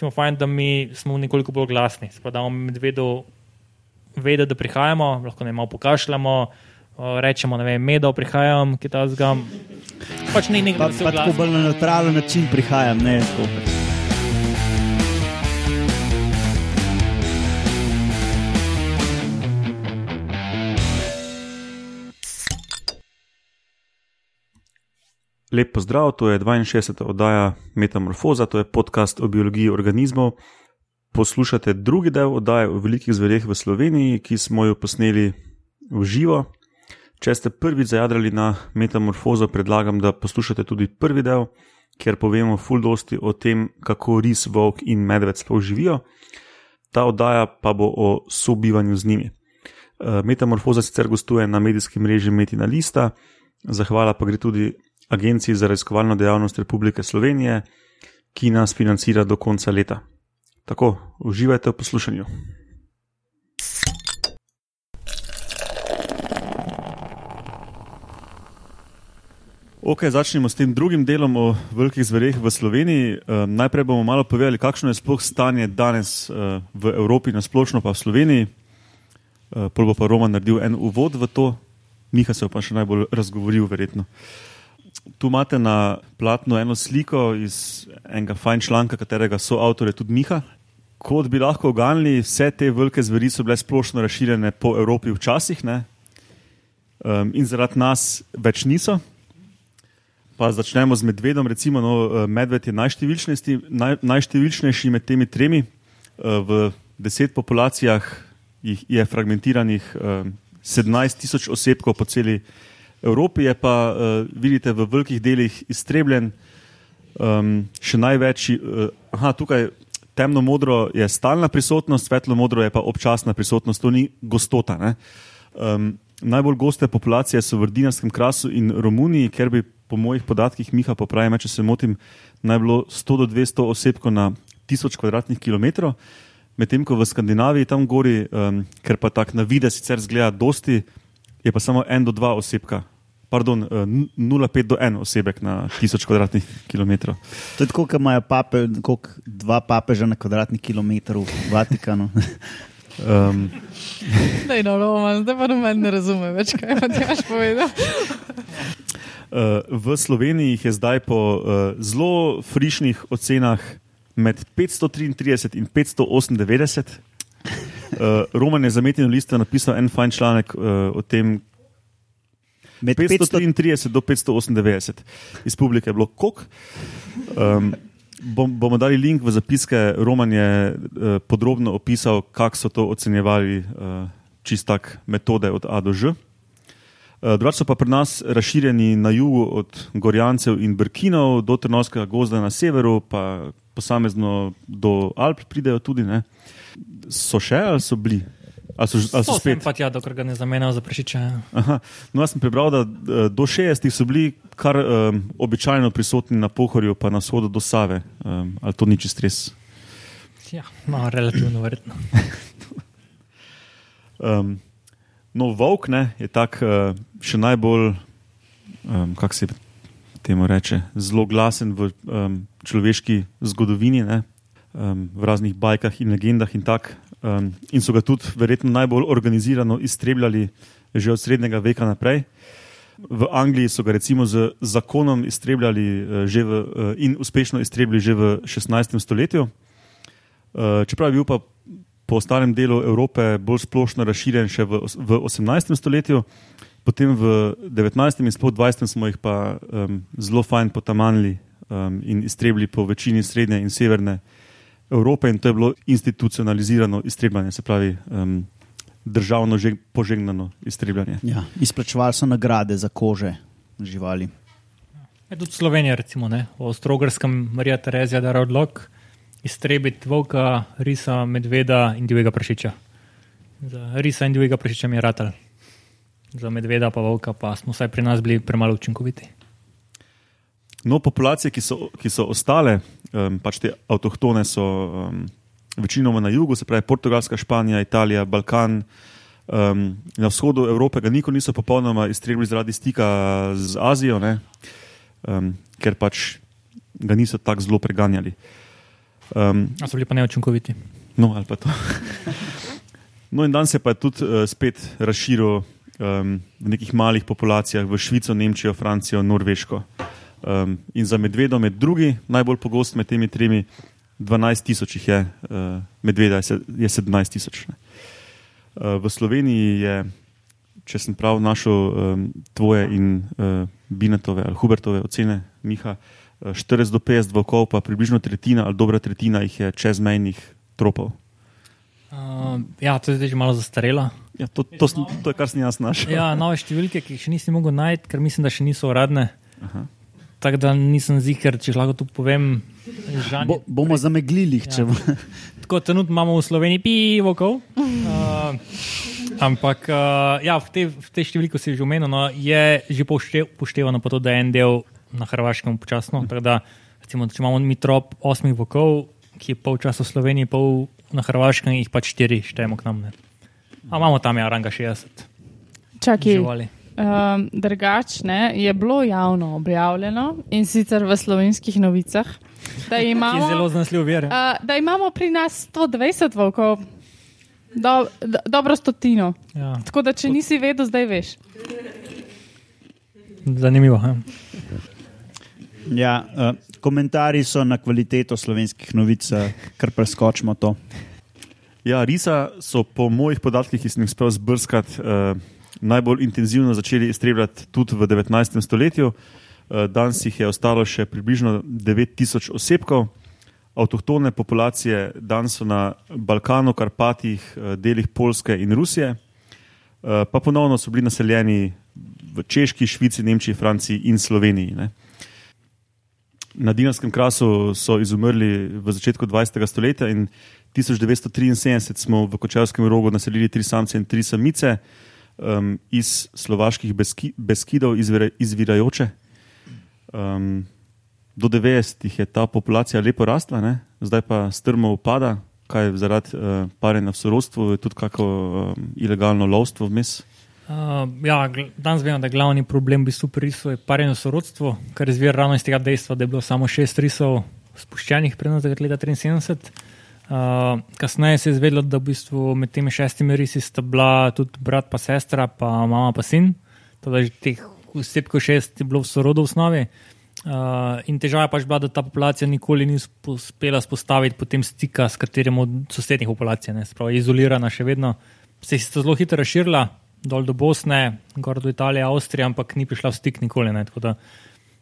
recimo, fajn, da mi smo nekoliko bolj glasni. Spravdamo medvedu vedeti, da prihajamo, lahko ne malo pokašljamo. Rečemo, da je medo, prihajam, ki ta zgam. Pač ni nekaj, kar se lahko bolj na neutralen način prihajam, ne skupaj. Lep pozdrav, to je 62. oddaja Metamorfoza, to je podcast o biologiji organizmov. Poslušate drugi del oddaje o velikih zvereh v Sloveniji, ki smo jo posneli v živo. Če ste prvič zajadrali na Metamorfozo, predlagam, da poslušate tudi prvi del, kjer povemo fuldosti o tem, kako ris, volk in medved sploh živijo. Ta oddaja pa bo o sobivanju z njimi. Eh, Metamorfoza sicer gostuje na medijskem mreži Metina Lista, zahvala pa gre tudi Agenciji za raziskovalno dejavnost Republike Slovenije, ki nas financira do konca leta. Tako, uživajte v poslušanju. Ok, začnemo s tem drugim delom o velikih zvereh v Sloveniji. Uh, najprej bomo malo povedali, kakšno je sploh stanje danes uh, v Evropi, na splošno pa v Sloveniji. Uh, Prvo pa Roman naredil en uvod v to, Miha se pa še najbolj razgovoril, verjetno. Uh, tu imate na platnu eno sliko iz enega fajn članka, katerega so avtorje tudi Miha. Kot bi lahko oganili, vse te velike zveri so bile splošno razširjene po Evropi včasih, um, in zaradi nas več niso. Pa začnemo z medvedom. Recimo, no, eh, medved je najštevilčnejši, naj, najštevilčnejši med temi tremi. Uh, v deset populacijah je fragmentiranih uh, 17 tisoč osebkov po celi Evropi. Evropi je pa, uh, vidite, v velikih delih iztrebljen, um, še največ. Uh, aha, tukaj temno modro je stalna prisotnost, svetlo modro je pa občasna prisotnost, to ni gostota. Um, najbolj goste populacije so v Rdinarskem krasu in Romuniji, ker bi po mojih podatkih Miha popravil, če se motim, naj bilo 100 do 200 osebko na 1000 km2. Medtem ko v Skandinaviji, tam gori, um, ker pa tako na vide sicer zgleda dosti, je pa samo en do dva osebka. Pardon, 0,5 eh, do 1 osebek na 1000 kvadratnih km. To je tako, kot imajo pape, dva papeža na kvadratni km v Vatikanu. Um. Dej, no, Roman, zdaj pa noben ne razume več, kaj imaš povedati. Uh, v Sloveniji jih je zdaj po uh, zelo frišnih ocenah med 533 in 598. Uh, Roman je za metino listo napisal en fajn članek uh, o tem. Med 533 do 598 iz publike je bilo kok. Um, bom, bomo dali link v zapiske. Roman je uh, podrobno opisal, kako so to ocenjevali, uh, čistak metode od A do Ž. Uh, drugače so pa pri nas razširjeni na jugu od Gorjancev in Brkinov do Trnovskega gozda na severu, pa posamezno do Alp pridejo tudi. Ne? so še ali so bili? Ali so, ali so spet? Pa tja, dokler ga ne zamenjajo za prešiče. No, jaz sem prebral, da eh, do 60 so bili kar um, običajno prisotni na pohorju, pa na shodu do Save. Um, ali to ni čist res? Ja, no, relativno verjetno. um, no, volk ne, je tak uh, še najbolj, um, kako se temu reče, zelo glasen v um, človeški zgodovini. Ne um, v raznih bajkah in legendah in tako. Um, in so ga tudi verjetno najbolj organizirano iztrebljali že od srednjega veka naprej. V Angliji so ga recimo z zakonom iztrebljali uh, v, uh, in uspešno iztrebljali že v 16. stoletju. Uh, čeprav je bil pa po ostalem delu Evrope bolj splošno razširjen še v, v 18. stoletju, potem v 19. in sploh 20. smo jih pa um, zelo fajn potamanili um, in iztrebljali po večini srednje in severne Evrope in to je bilo institucionalizirano iztrebljanje, se pravi um, državno požegnano iztrebljanje. Ja, izplačevali so nagrade za kože živali. Je tudi Slovenija, recimo, ne? v Ostrogorskem Marija Terezija, da je odlog iztrebiti volka, risa, medveda in divjega prašiča. Za risa in divjega prašiča mi je ratal. Za medveda pa volka pa smo vsaj pri nas bili premalo učinkoviti. No, populacije, ki so, ki so ostale, um, pač te avtohtone, so um, večinoma na jugu, se pravi Portugalska, Španija, Italija, Balkan. Um, na vzhodu Evrope ga nikoli niso popolnoma iztrebili zaradi stika z Azijo, um, ker pač ga niso tako zelo preganjali. Um, A so bili pa neučinkoviti. no, ali pa to. No, in danes se pa je tudi uh, spet razširil um, v nekih malih populacijah v Švico, Nemčijo, Francijo, Norveško. Um, in za medvedom je drugi, najbolj pogost med temi tremi, 12 tisoč jih je, uh, medveda je, se, je 17 tisoč. Uh, v Sloveniji je, če sem prav našel um, tvoje in uh, Binetove ali Hubertove ocene, Miha, uh, 40 do 50 volkov, pa približno tretjina ali dobra tretjina jih je čezmejnih tropov. Uh, ja, to je zdaj že malo zastarelo. Ja, to, to, sem- to je, kar sem jaz našel. Ja, nove številke, ki jih še nisem mogel najti, ker mislim, da še niso uradne. Aha. Tako da nisem ziger, če lahko tu povem. Žan, Bo, bomo zameglili, če bo. Tako trenutno imamo v Sloveniji pivokov. Uh, ampak uh, ja, v tej, v tej številki, ko si že omenil, no, je že pošte- upoštevano pa to, da je en del na Hrvaškem počasno. Tako da, recimo, če imamo mi trop osmih vokov, ki je pol časa v Sloveniji, pol na Hrvaškem, jih pač štiri štejemo k nam. Ne. A imamo tam ja, ranga 60 Čakaj, živali. Um, drugačne je bilo javno objavljeno in sicer v slovenskih novicah, da imamo, zelo zanesljiv vir. uh, da imamo pri nas 120 volkov, do, do, dobro stotino. Ja, Tako da, če nisi vedel, zdaj veš. zanimivo. Ja. Ja, uh, komentarji so na kvaliteto slovenskih novic, uh, kar preskočimo to. Ja, risa so po mojih podatkih, ki sem jih uspel zbrskati, eh, najbolj intenzivno začeli iztrebljati tudi v 19. stoletju. Eh, danes jih je ostalo še približno 9000 osebkov. Avtohtone populacije danes so na Balkanu, Karpatih, eh, delih Polske in Rusije, eh, pa ponovno so bili naseljeni v Češki, Švici, Nemčiji, Franciji in Sloveniji. Ne. Na Dinarskem krasu so izumrli v začetku 20. stoletja in 1973 smo v Kočevskem rogu naselili tri samce in tri samice um, iz slovaških beski, beskidov izvira, izvirajoče. Um, do 90-ih je ta populacija lepo rasla, ne? zdaj pa strmo upada, kaj zaradi uh, parjenja v sorodstvu, je tudi kako um, ilegalno lovstvo vmes. Uh, ja, danes vemo, da je glavni problem v pri risu je parjeno sorodstvo, kar izvira ravno iz tega dejstva, da je bilo samo šest risov spuščenih pred nas leta 73. Uh, kasneje se je izvedelo, da v bistvu med temi šestimi risi sta bila tudi brat pa sestra, pa mama pa sin. Torej, teh vsebkov šest je bilo v sorodu v osnovi. Uh, in težava je pač bila, da ta populacija nikoli ni uspela spostaviti potem stika s katerim od sosednjih populacij. Se pravi, je izolirana še vedno. Se je zelo hitro razširila, dol do Bosne, gor do Italije, Avstrije, ampak ni prišla v stik nikoli. Da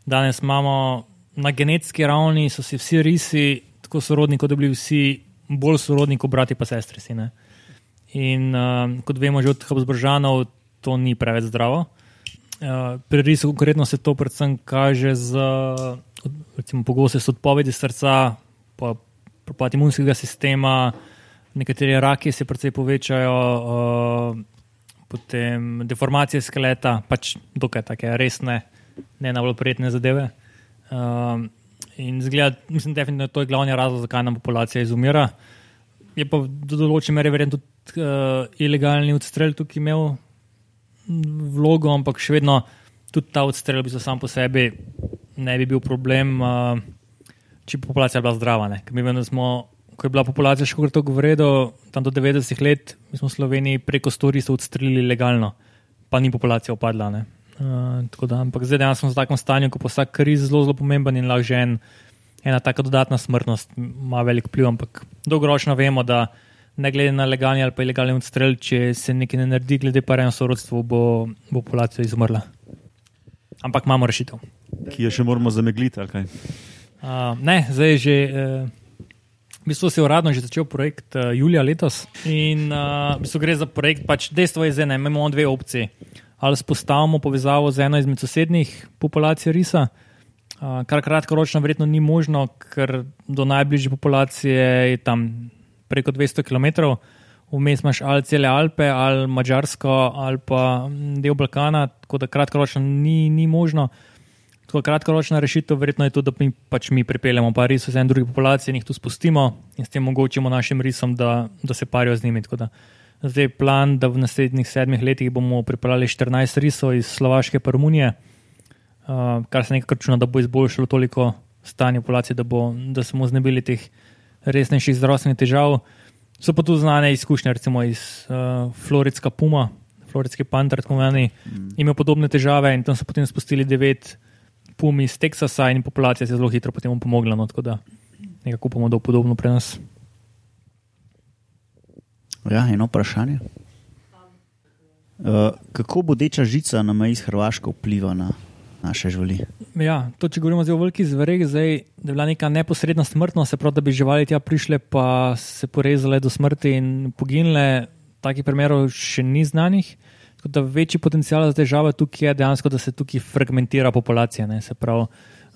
danes imamo na genetski ravni, so si vsi risi tako sorodni, kot da bi bili vsi bolj sorodni kot brati pa sestre. Si, ne. In uh, kot vemo že od Habsburžanov, to ni preveč zdravo. Uh, pri risu konkretno se to predvsem kaže z recimo, pogoste so odpovedi srca, pa propad imunskega sistema, nekatere rake se precej povečajo, uh, potem deformacije skeleta, pač dokaj take resne, ne najbolj prijetne zadeve. Uh, in zgleda, mislim, definitivno je to glavni razlog, zakaj nam populacija izumira. Je pa do določene mere verjetno tudi uh, ilegalni odstrel tukaj imel vlogo, ampak še vedno tudi ta odstrel bi se sam po sebi ne bi bil problem, uh, če bi populacija bila zdrava. Ne? Ker mi vemo, da smo, ko je bila populacija še kako tako vredo, tam do 90 let, mi smo v Sloveniji preko 100 risov odstrelili legalno, pa ni populacija upadla. Ne? Uh, da, ampak zdaj dejansko smo v takem stanju, ko pa vsak kriz zelo, zelo pomemben in lahko že en, ena taka dodatna smrtnost ima velik vpliv, ampak dolgoročno vemo, da ne glede na legalni ali pa ilegalni odstrel, če se nekaj ne naredi glede parjenja sorodstva, bo, bo populacija izumrla. Ampak imamo rešitev. Ki jo še moramo zamegliti. ali kaj? Uh, ne, zdaj je že. Uh, v bistvu se je uradno že začel projekt uh, julija letos. In uh, v bistvu gre za projekt, pač dejstvo je, da imamo dve opcije. Ali spostavimo povezavo z eno izmed sosednjih populacij risa, uh, kar kratkoročno verjetno ni možno, ker do najbližje populacije je tam preko 200 km. Vmes imaš ali cele Alpe, ali Mačarsko, ali pa mm, del Balkana, tako da kratkoročno ni, ni možno. Tako kratkoročna rešitev verjetno je to, da mi pač mi pripeljemo pa iz ene druge populacije in jih tu spustimo in s tem omogočimo našim risom, da, da se parijo z njimi. Tako da zdaj je plan, da v naslednjih sedmih letih bomo pripeljali 14 risov iz Slovaške in Romunije, uh, kar se nekaj računa, da bo izboljšalo toliko stanje populacije, da, bo, da smo znebili teh resnejših zdravstvenih težav. So pa tu znane izkušnje, recimo iz uh, Floridska Puma, Floridski Panther, tako imenovani, mm. imajo podobne težave in tam so potem spustili devet Pum iz Teksasa in populacija se je zelo hitro potem pomogla. No, tako da nekako upamo, da bo podobno pri nas. Ja, eno vprašanje. Uh, kako bodeča žica na meji s Hrvaško vpliva na naše živali? Ja, to, če govorimo o velikih zvereh, zdaj, da je bila neka neposredna smrtnost, se pravi, da bi živali tja prišle, pa se porezale do smrti in poginile, takih primerov še ni znanih. Tako da večji potencial za težave tukaj je dejansko, da se tukaj fragmentira populacija. Ne, se pravi,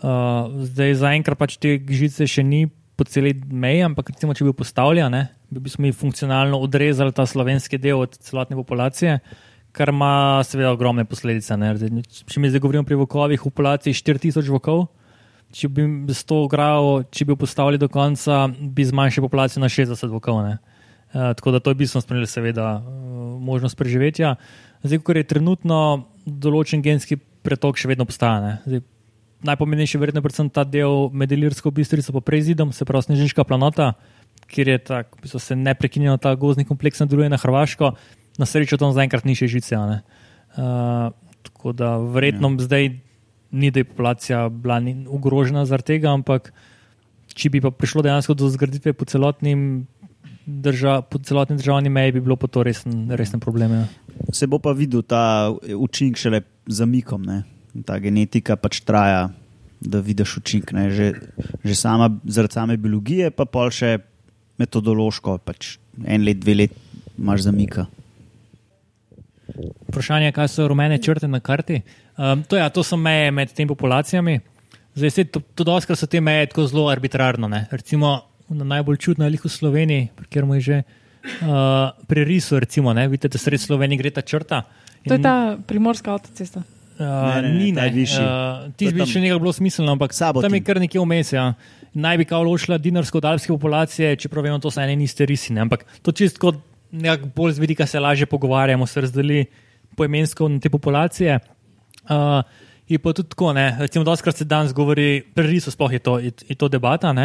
uh, zdaj zaenkrat pač te žice še ni po celi meji, ampak recimo, če bi jo postavljali, bi, smo mi funkcionalno odrezali ta slovenski del od celotne populacije kar ima seveda ogromne posledice. Zdaj, če mi zdaj govorimo pri vokovih, v populaciji 4000 vokov, če bi z to ograjo, če bi jo postavili do konca, bi zmanjšali populacijo na 60 vokov. E, tako da to je bistveno spremenilo, seveda, uh, možnost preživetja. Zdaj, ko je trenutno določen genski pretok, še vedno obstaja. Najpomembnejši je verjetno predvsem ta del med Ilirsko bistrico, pa prezidom, se pravi Snežniška planota, kjer je tako, v bistvu se neprekinjeno ta gozdni kompleks nadaljuje na Hrvaško na srečo tam zaenkrat ni še žice. Uh, tako da verjetno ja. zdaj ni, da je populacija bila ogrožena zaradi tega, ampak če bi pa prišlo dejansko do zgraditve po, drža, po celotni državni meji, bi bilo pa to resen, resen problem. Ja. Se bo pa videl ta učinek šele za mikom, ne? ta genetika pač traja. Da vidiš učinek, že, že sama, zaradi same biologije, pa pol še metodološko, pač en let, dve let imaš zamika. Vprašanje je, kaj so rumene črte na karti. Um, to, ja, to so meje med temi populacijami. Zdaj, se, to, to doskrat so te meje tako zelo arbitrarno. Ne? Recimo na najbolj čudno je v Sloveniji, ker mu je že uh, pri risu, recimo, ne? vidite, da sred Slovenije gre ta črta. In, to je ta primorska avtocesta. Uh, ne, ne, ni najvišji. Uh, ti bi še nekaj bilo smiselno, ampak Saboti. tam je kar nekje vmes. Ja. Naj bi kao ločila dinarsko-dalske populacije, čeprav vemo, to so ene in iste risine. Ampak to čist kot nekako bolj z vidika se lažje pogovarjamo, se razdeli poemensko na te populacije. Uh, je pa tudi tako, ne? recimo, da se danes govori, preriso sploh je to, je, je to debata. Uh,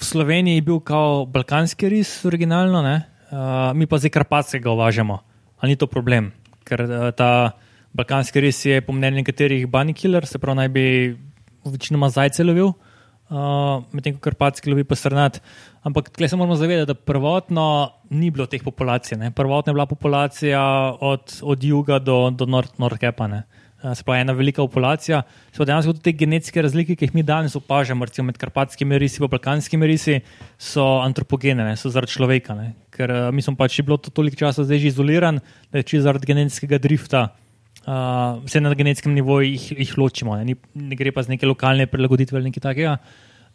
v Sloveniji je bil kao balkanski ris originalno, uh, mi pa zdaj karpatskega uvažamo. Ali ni to problem? Ker uh, ta balkanski ris je po mnenju nekaterih bunny killer, se pravi, naj bi večinoma zajce lovil uh, medtem ko karpatski lovi pa srnat. Ampak tukaj se moramo zavedati, da prvotno ni bilo teh populacij. Ne. Prvotno je bila populacija od, od juga do, do Nordkepa. Nord uh, se pravi, ena velika populacija. Pravi, dejansko te genetske razlike, ki jih mi danes opažamo, recimo med karpatskimi risi in balkanskimi risi, so antropogene, ne, so zaradi človeka. Ne. Ker uh, mi smo pač bilo to toliko časa zdaj že izoliran, da je čisto zaradi genetskega drifta. Uh, vse na genetskem nivoju jih, jih ločimo, ne? Ni, ne gre pa z neke lokalne prilagoditve ali nekaj takega.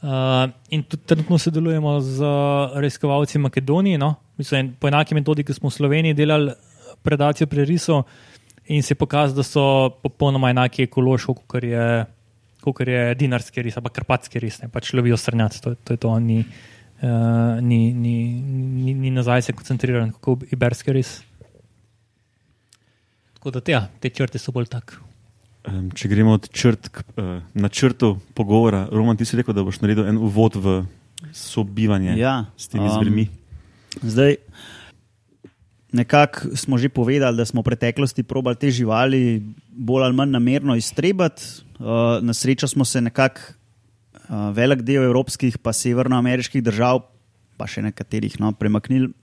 Uh, in tudi trenutno sodelujemo z raziskovalci Makedonije, no? Mislim, po enaki metodi, ki smo v Sloveniji delali predacijo pri risu, in se je pokazalo, da so popolnoma enaki ekološko, kot je, je dinarski ris ali karpatski ris, ne pač lovijo srnjati. To, to je to, ni, uh, ni, ni, ni, ni nazaj se koncentriran, kot iberski ris. Tako da ja, te črte so bolj tak. Um, če gremo od črt k uh, načrtu pogovora, Roman, ti si rekel, da boš naredil en uvod v sobivanje ja, s temi um, zvermi. Zdaj, nekako smo že povedali, da smo v preteklosti probali te živali bolj ali manj namerno iztrebati. Uh, na srečo smo se nekako uh, velik del evropskih, pa severnoameriških držav, pa še nekaterih, no, premaknili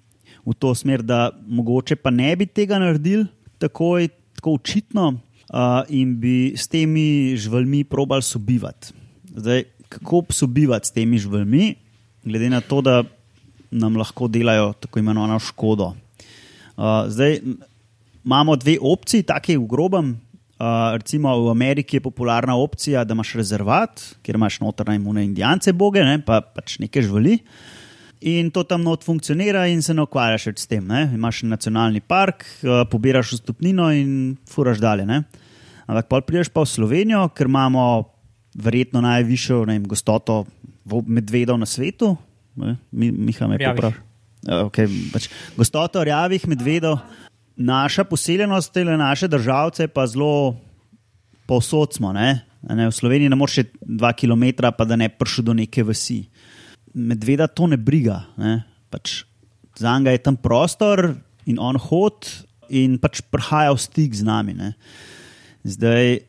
v to smer, da mogoče pa ne bi tega naredili takoj, tako očitno, uh, in bi s temi živalmi probali sobivati. Zdaj, kako sobivati s temi živalmi, glede na to, da nam lahko delajo tako imenovano škodo. Uh, zdaj, imamo dve opciji, tako je v grobem. Uh, recimo v Ameriki je popularna opcija, da imaš rezervat, kjer imaš notranje imune indijance, boge, ne, pa pač nekaj živali. Uh, in to tam not funkcionira, in se ne ukvarjaš več s tem. Ne? Imáš nacionalni park, uh, pobiraš vstopnino in furaš dalje. Ne? Ampak pa prideš pa v Slovenijo, ker imamo verjetno najvišjo vem, gostoto medvedov na svetu. Mi, Miha me pravi. Okay, pač, gostoto rjavih medvedov, naša poseljenost, te naše državce pa zelo povsod smo. Ne? Ne, v Sloveniji ne moreš dva km, pa da ne prišel do neke vasi medveda to ne briga. Ne? Pač za njega je tam prostor in on hod in pač prihaja v stik z nami. Ne? Zdaj,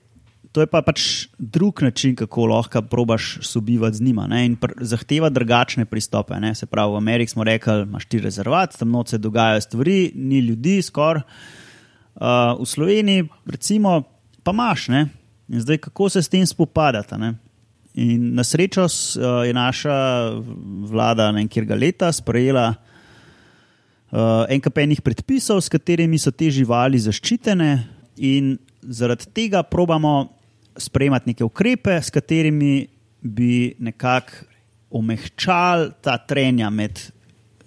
to je pa pač drug način, kako lahko probaš sobivati z njima ne? in zahteva drugačne pristope. Ne? Se pravi, v Ameriki smo rekli, imaš ti rezervat, tam noč se dogajajo stvari, ni ljudi, skoraj. Uh, v Sloveniji, recimo, pa imaš. Ne? In zdaj, kako se s tem spopadati? In na srečo uh, je naša vlada nekaj leta sprejela uh, enkrat enih predpisov, s katerimi so te živali zaščitene, in zaradi tega probamo sprejemati neke ukrepe, s katerimi bi nekako omehčali ta trenja med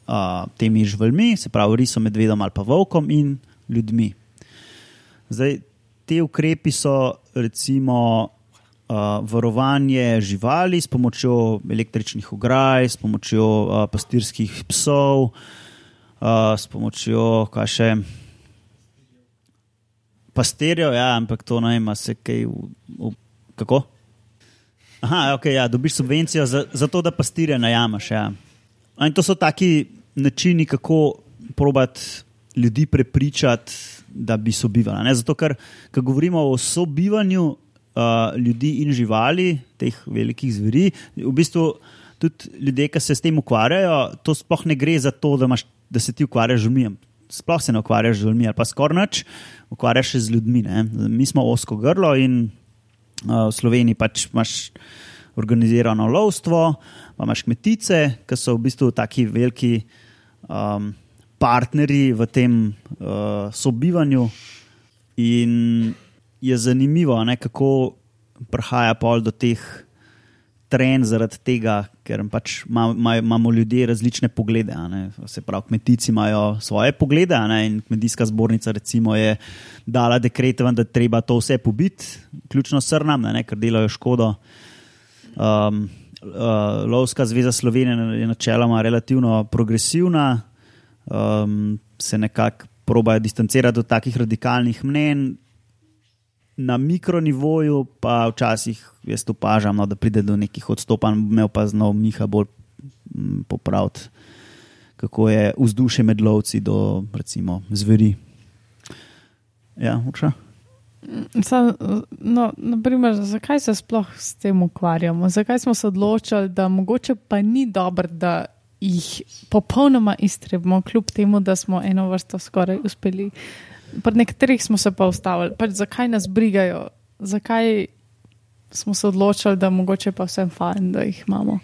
uh, temi živalmi, se pravi, risom, medvedom ali pa volkom in ljudmi. Zdaj, te ukrepi so recimo uh, varovanje živali s pomočjo električnih ograj, s pomočjo uh, pastirskih psov, uh, s pomočjo kaj še. Pastirjo, ja, ampak to ne ima se kaj. V, v, kako? Aha, ok, ja, dobiš subvencijo za, za to, da pastirje najamaš. Ja. In to so taki načini, kako probat ljudi prepričati, da bi sobivali. Zato, ker ko govorimo o sobivanju uh, ljudi in živali, teh velikih zveri, v bistvu tudi ljudje, ki se s tem ukvarjajo, to sploh ne gre za to, da, imaš, da se ti ukvarjaš z ljudmi. Sploh se ne ukvarjaš z ljudmi, ali pa skoraj noč, ukvarjaš se z ljudmi. Ne? Mi smo osko grlo in uh, v Sloveniji pač imaš organizirano lovstvo, pa imaš kmetice, ki so v bistvu taki veliki. Um, partnerji v tem uh, sobivanju. In je zanimivo, ne, kako prihaja pol do teh trenj, zaradi tega, ker pač imamo ljudje različne poglede. Se pravi, kmetici imajo svoje poglede ne, in kmetijska zbornica je dala dekret, da treba to vse pobiti, ključno srnam, ne, ker delajo škodo. Um, uh, Lovska zveza Slovenije je načeloma relativno progresivna um, se nekako probajo distancirati od takih radikalnih mnen. Na mikronivoju pa včasih jaz opažam, no, da pride do nekih odstopanj, me pa znov Miha bolj mm, popraviti, kako je vzdušje med lovci do recimo, zveri. Ja, uča. Sa, no, naprimer, zakaj se sploh s tem ukvarjamo? Zakaj smo se odločili, da mogoče pa ni dobro, da jih popolnoma iztrebimo, kljub temu, da smo eno vrsto skoraj uspeli. Pri nekaterih smo se pa ustavili, pač zakaj nas brigajo, zakaj smo se odločili, da mogoče pa vsem fajn, da jih imamo.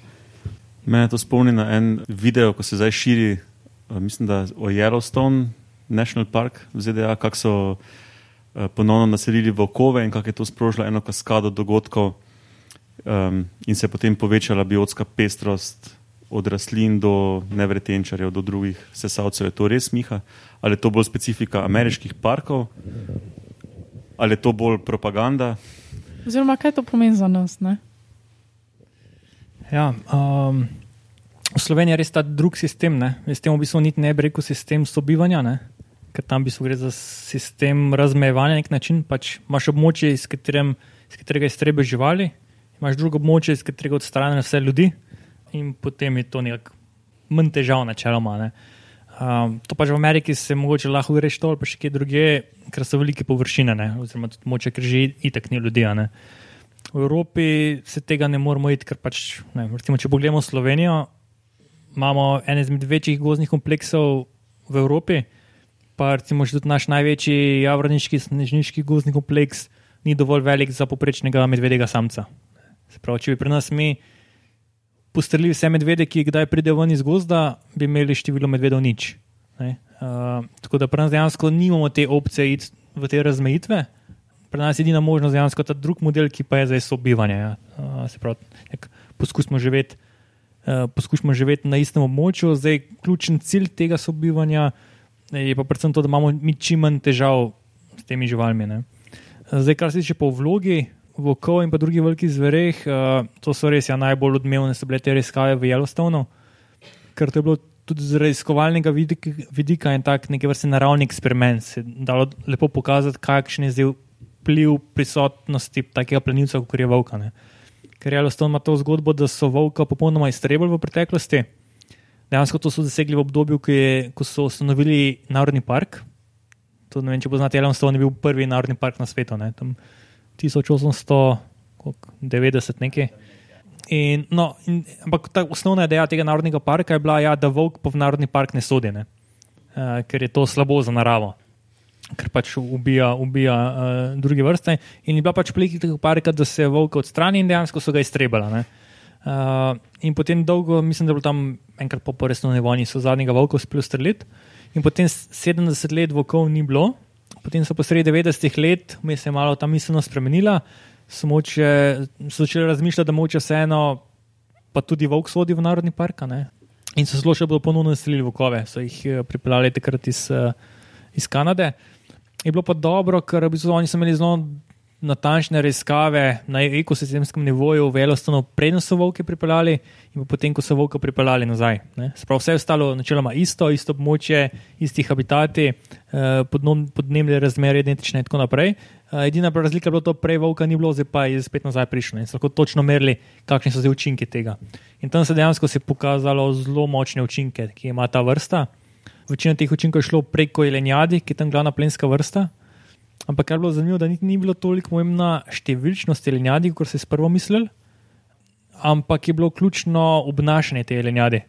Mene to spomni na en video, ko se zdaj širi, eh, mislim, da o Yellowstone National Park v ZDA, kako so eh, ponovno naselili volkove in kako je to sprožilo eno kaskado dogodkov um, in se je potem povečala biotska pestrost od rastlin do nevretenčarjev, do drugih sesalcev. Je to res, Miha? Ali je to bolj specifika ameriških parkov, ali je to bolj propaganda? Oziroma, kaj to pomeni za nas? Ja, um, v Sloveniji je res ta drug sistem. Ne? S tem v bistvu niti ne bi rekel sistem sobivanja, ne? ker tam v bistvu gre za sistem razmejevanja na nek način. Pač imaš območje, iz, katerem, iz katerega iztrebijo živali, imaš drugo območje, iz katerega odstranijo vse ljudi in potem je to nekako manj težav, načeloma. Um, to pač v Ameriki se mogoče lahko reči to, ali pa še kje drugje, ker so velike površine, ne? oziroma tudi moče, ker že itak ni ljudi. Ne? V Evropi se tega ne moramo iti, ker pač, ne, recimo, če pogledamo Slovenijo, imamo en izmed večjih gozdnih kompleksov v Evropi, pa recimo tudi naš največji javrodniški snežniški gozdni kompleks ni dovolj velik za poprečnega medvedega samca. Se pravi, če bi pri nas mi postrelili vse medvede, ki kdaj pridejo ven iz gozda, bi imeli število medvedov nič. Uh, tako da pri nas dejansko nimamo te opcije iti v te razmejitve. Pri nas je edina možnost dejansko ta drug model, ki pa je za sobivanje. Ja. Uh, se pravi, nek, poskusimo živeti. Uh, poskušamo živeti na istem območju, zdaj ključen cilj tega sobivanja je pa predvsem to, da imamo mi čim manj težav s temi živalmi. Ne. Zdaj, kar se tiče po vlogi, vokov in pa drugih velikih zvereh, uh, to so res ja, najbolj odmevne, so bile te raziskave v Yellowstonu, ker to je bilo tudi z raziskovalnega vidika, vidika in tak neki vrsti naravni eksperiment. Se je dalo lepo pokazati, kakšen je zdaj vpliv prisotnosti takega plenilca, kot je volkane. ker Yellowstone ima to zgodbo, da so volka popolnoma iztrebili v preteklosti. Dejansko to so dosegli v obdobju, je, ko so ustanovili narodni park. To, ne vem, če poznate, Yellowstone je bil prvi narodni park na svetu, ne, tam 1890 nekaj. In, no, in, ampak ta osnovna ideja tega narodnega parka je bila, ja, da volk v narodni park ne sodi, ne, uh, ker je to slabo za naravo, ker pač ubija, ubija uh, druge vrste. In je bila pač politika tega parka, da se volk odstrani in dejansko so ga iztrebali. Uh, in potem dolgo, mislim, da je bilo tam enkrat po resni vojni, so zadnjega volka uspeli streljiti. In potem 70 let volkov ni bilo, potem so po sredi 90 let, mi se je malo ta miselnost spremenila, so, začeli razmišljati, da moče vseeno, pa tudi volk sodi v narodni park. In so zelo še bolj ponovno naselili volkove, so jih eh, pripeljali takrat iz, eh, iz Kanade. Je bilo pa dobro, ker v bistvu oni so imeli zelo natančne raziskave na ekosistemskem nivoju, velostano, predno so volke pripeljali in potem, ko so volke pripeljali nazaj. Sprav vse ostalo, načeloma isto, isto območje, isti habitati, eh, podnebne razmere, identične in tako naprej. Eh, edina razlika je bila to, prej volka ni bilo, zdaj pa je spet nazaj prišlo in so lahko točno merili, kakšni so zdaj učinki tega. In tam se dejansko je pokazalo zelo močne učinke, ki ima ta vrsta. Večina teh učinkov je šlo preko jelenjadi, ki je tam glavna plenska vrsta. Ampak kar je bilo zanimivo, da ni, ni bilo toliko pomembna številčnost jelenjadi, kot se je sprvo mislil, ampak je bilo ključno obnašanje te jelenjade.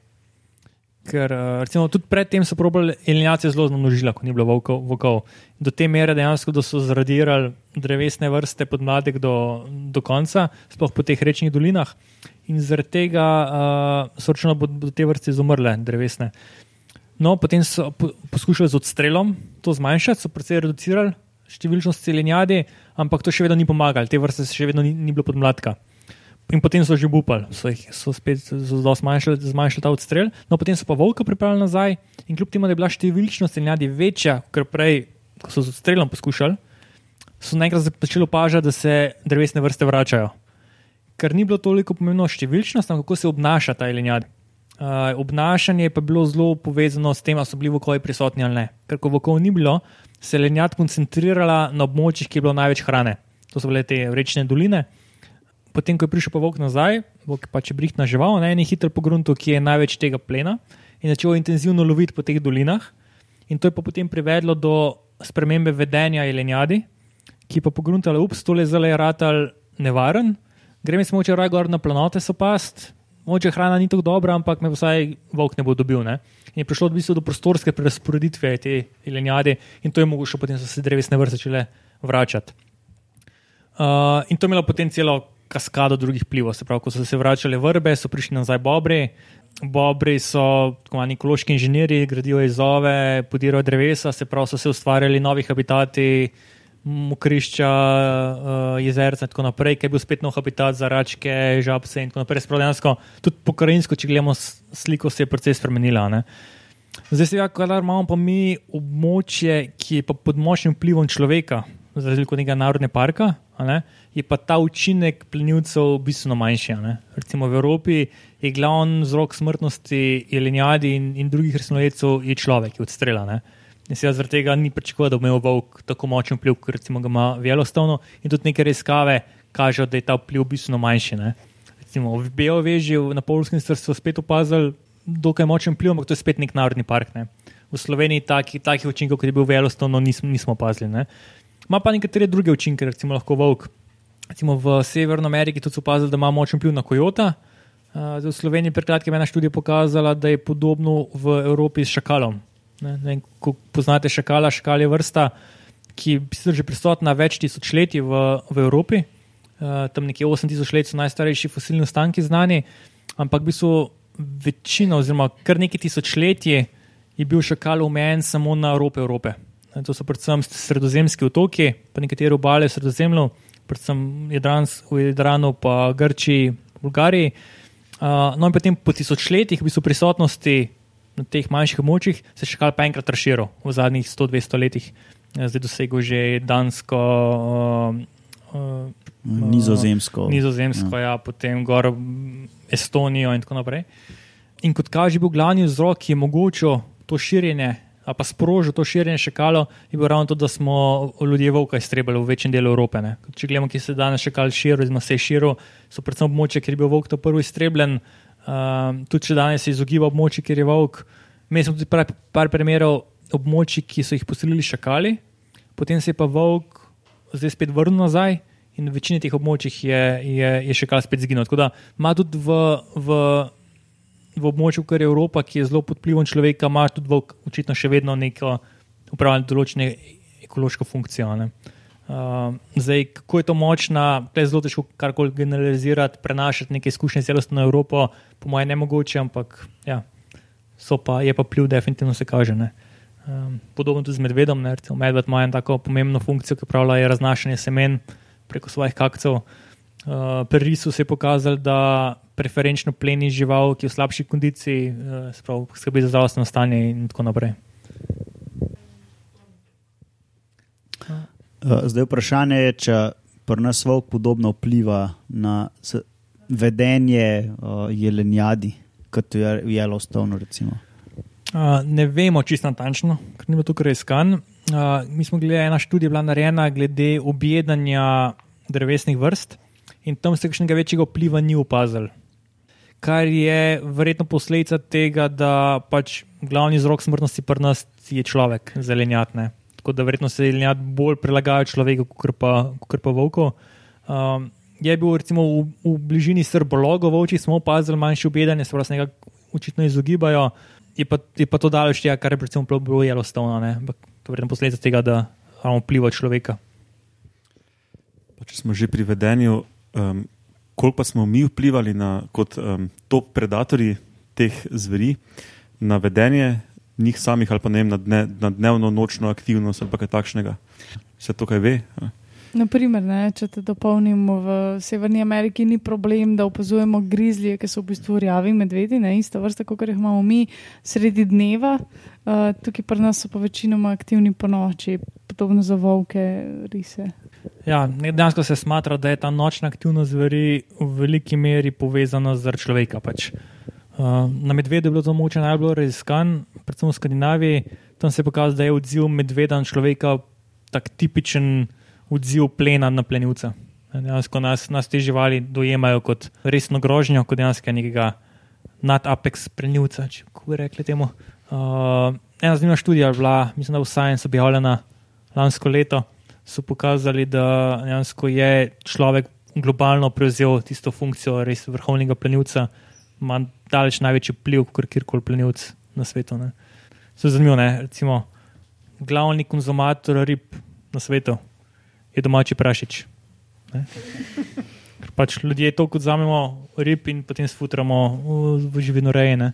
Ker eh, recimo, tudi predtem so probali jelenjace zelo zmnožila, ko ni bilo vokov. Do te mere dejansko, da so zradirali drevesne vrste podmladek do, do konca, sploh po teh rečnih dolinah. In zaradi tega uh, so računali, da bodo te vrste izumrle, drevesne. No, potem so po, poskušali z odstrelom to zmanjšati, so precej reducirali številčnost celenjadi, ampak to še vedno ni pomagalo, te vrste še vedno ni, ni bilo podmladka. In potem so že upali, so, so spet zelo zmanjšali, zmanjšali ta odstrel. No, potem so pa volka pripravili nazaj in kljub temu, da je bila številčnost celenjadi večja, kot prej, ko so z odstrelom poskušali, so naenkrat začeli opažati, da se drevesne vrste vračajo. Ker ni bilo toliko pomembno številčnost, ampak kako se obnaša ta jelenjad. Uh, obnašanje pa je bilo zelo povezano s tem, ali so bili vokovi prisotni ali ne. Ker ko vokov ni bilo, se je lenjad koncentrirala na območjih, kjer je bilo največ hrane. To so bile te rečne doline. Potem, ko je prišel pa vok nazaj, vok pač je brihtna žival, na eni hitri pogruntu, ki je največ tega plena in začel intenzivno loviti po teh dolinah. In to je pa potem privedlo do spremembe vedenja jelenjadi, ki pa pogruntala, ups, tole zelo je ratal nevaren, gremo samo če raj gor na planote so past, moče hrana ni tako dobra, ampak me vsaj volk ne bo dobil. Ne? in je prišlo v bistvu do prostorske prerasporeditve te jelenjade, in to je mogoče potem so se drevesne vrste začele vračati. Uh, in to je imelo potem celo kaskado drugih plivov. Se pravi, ko so se vračale vrbe, so prišli nazaj bobri. Bobri so tako imenovani ekološki inženirji, gradijo izove, podirajo drevesa, se pravi, so se ustvarjali novi habitati, mokrišča, uh, jezerca in tako naprej, ki je bil spet nov habitat za račke, žabce in tako naprej. Sprav, tudi pokrajinsko, če gledamo sliko, se je precej spremenila. Ne? Zdaj se je, kadar imamo pa mi območje, ki je pod močnim vplivom človeka, za razliko od nekega narodnega parka, ne? je pa ta učinek plenilcev bistveno manjši. Recimo v Evropi je glavni vzrok smrtnosti jelenjadi in, in drugih resnojedcev človek, ki odstrela. Ne? In se zaradi tega ni pričakoval, da bo imel volk tako močen vpliv, kot recimo ga ima Velostavno. In tudi neke raziskave kažejo, da je ta vpliv bistveno manjši. Ne? Recimo v Beoveži na Polskem so spet opazili dokaj močen vpliv, ampak to je spet nek narodni park. Ne? V Sloveniji takih taki učinkov, kot je bil Velostavno, nismo, nismo opazili. Ne? Ma pa nekatere druge učinke, recimo lahko volk. Recimo v Severni Ameriki tudi so opazili, da ima močen vpliv na kojota. Uh, v Sloveniji pred kratkim je ena študija pokazala, da je podobno v Evropi s šakalom. Ne, ne, ko poznate šakala, šakal je vrsta, ki je že prisotna več tisočletij v, v Evropi. Uh, tam nekje 8000 let so najstarejši fosilni ostanki znani, ampak v bistvu večina, oziroma kar nekaj tisočletij, je bil šakal omejen samo na robe Evrope. Ne, to so predvsem sredozemski otoki, pa nekatere obale sredozemlju, predvsem Jadrans, v Jadranu, pa Grčiji, Bulgariji. Uh, no, in potem po tisočletjih, v bistvu prisotnosti na teh manjših območjih, se je še kar pa enkrat razširil v zadnjih 100-200 letih, ja, zdaj dosegel že Dansko. Uh, uh, Nizozemsko. Nizozemsko, ja. ja, potem gor Estonijo in tako naprej. In kot kaže, bil glavni vzrok, ki je mogoče to širjenje ali pa sprožil to širjenje šekalo, je bilo ravno to, da smo ljudje volka iztrebali v večjem delu Evrope. Ne. Če gledamo, ki se danes šekal širil, oziroma se je širil, so predvsem območja, kjer je bil volk to prvi iztrebljen. Uh, tudi če danes se izogiba območji, kjer je volk. Imeli smo tudi par, par primerov območij, ki so jih poselili šakali, potem se je pa volk zdaj spet vrnil nazaj. In v večini teh območjih je, je, je še kaj spet zginilo. Tako da ima tudi v, v, v območju, kar je Evropa, ki je zelo pod vplivom človeka, ima tudi volk očitno še vedno neko upravljanje določene ekološko funkcijo. Uh, zdaj, kako je to močna, je zelo težko karkoli generalizirati, prenašati neke izkušnje celostno Evropo, po mojem, ne mogoče, ampak ja, pa, je pa vpliv, definitivno se kaže. Um, podobno tudi z medvedom. Medved ima eno tako pomembno funkcijo, ki pravi, je raznašanje semen preko svojih kakcev. Uh, pri risu se je pokazalo, da preferenčno pleni žival, ki je v slabši kondiciji, uh, skrbi za zdravstveno stanje in tako naprej. Uh, zdaj vprašanje je, če pri nas volk podobno vpliva na vedenje uh, jelenjadi, kot je Yellowstone. Uh, ne vemo čisto natančno, ker ni bilo tukaj iskan. Uh, mi smo gledali, ena študija bila narejena glede objedanja drevesnih vrst in tam se kakšnega večjega vpliva ni opazil. Kar je verjetno posledica tega, da pač glavni vzrok smrtnosti pri nas je človek, zelenjatne. Tako da verjetno se zelenjat bolj prilagajajo človeku, kot pa, pa volko. Um, je bil recimo v, v bližini srbologo, volči smo opazili manjše objedanje, se pravi, nekako očitno izogibajo. Je pa, je pa to daleč tega, kar je predvsem bilo Yellowstone, ampak to je verjetno posledica tega, da imamo vpliv človeka. Pa če smo že pri vedenju, um, koliko pa smo mi vplivali na, kot um, top predatori teh zveri na vedenje njih samih, ali pa ne vem, na, dne, na dnevno, nočno aktivnost ali kaj takšnega. Se to kaj ve? Naprimer, ne, če te dopolnimo, v Severni Ameriki ni problem, da opazujemo grizlije, ki so v bistvu rjavi medvedi, ne ista vrsta, kot jih imamo mi sredi dneva. Uh, tukaj pri nas so pa večinoma aktivni po noči, podobno za volke, rise. Ja, dejansko se smatra, da je ta nočna aktivnost zveri v veliki meri povezana z človeka. Pač. Uh, na medvedu je bilo to moče najbolj raziskan, predvsem v Skandinaviji. Tam se je pokazalo, da je odziv medveda na človeka tak tipičen odziv plena na plenilca. Dejansko nas, nas te živali dojemajo kot resno grožnjo, kot dejansko nekega nadapex plenilca, če bi rekli temu. Uh, ena zanimiva študija je bila, mislim, da v Science objavljena lansko leto so pokazali, da je človek globalno prevzel tisto funkcijo res vrhovnega plenilca, ima daleč največji vpliv kot kjerkoli plenilc na svetu. Ne. So zanimivo, ne? recimo glavni konzumator rib na svetu je domači prašič. Pač ljudje to kot vzamemo rib in potem sfutramo v živino reje.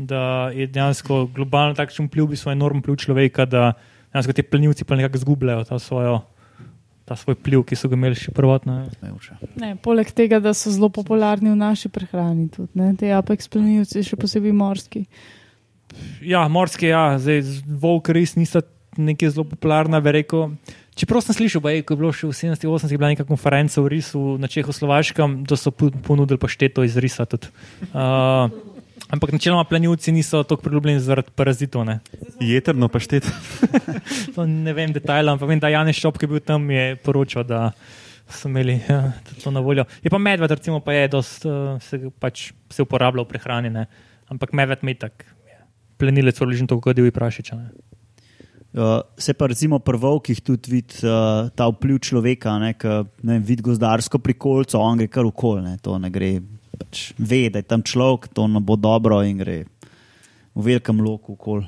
Da je dejansko globalno takšen vpliv, bi svoj enormni vpliv človeka, da dejansko ti plenilci pa nekako zgubljajo ta, svojo, ta svoj vpliv, ki so ga imeli še prvotno. Ne, poleg tega, da so zelo popularni v naši prehrani, tudi ne, te apex plenilci, še posebej morski. Ja, morski, ja, zdaj volk res niso nekaj zelo popularna, bi rekel. Čeprav sem slišal, da je bilo še v 70-80-ih bila neka konferenca v Risu na Čehoslovaškem, da so ponudili pašteto iz Risa. Uh, Ampak načeloma plenilci niso tako priljubljeni zaradi parazitov. Jeterno pa šteti. ne vem detajlov, ampak vem, da Janez Šop, ki je bil tam, je poročal, da so imeli ja, to na voljo. Je pa medved, recimo, pa je dost, uh, se, pač, se uporablja v prehrani, ne? ampak medved mi tak, ja. Plenilec vrližen tako, kot je bil prašič. Uh, se pa recimo pri volkih tudi vidi uh, ta vpliv človeka, ki vidi gozdarsko prikolco, on gre kar v kol, ne, to ne gre pač ve, da je tam človek, to ne bo dobro in gre v velikem loku. Kol.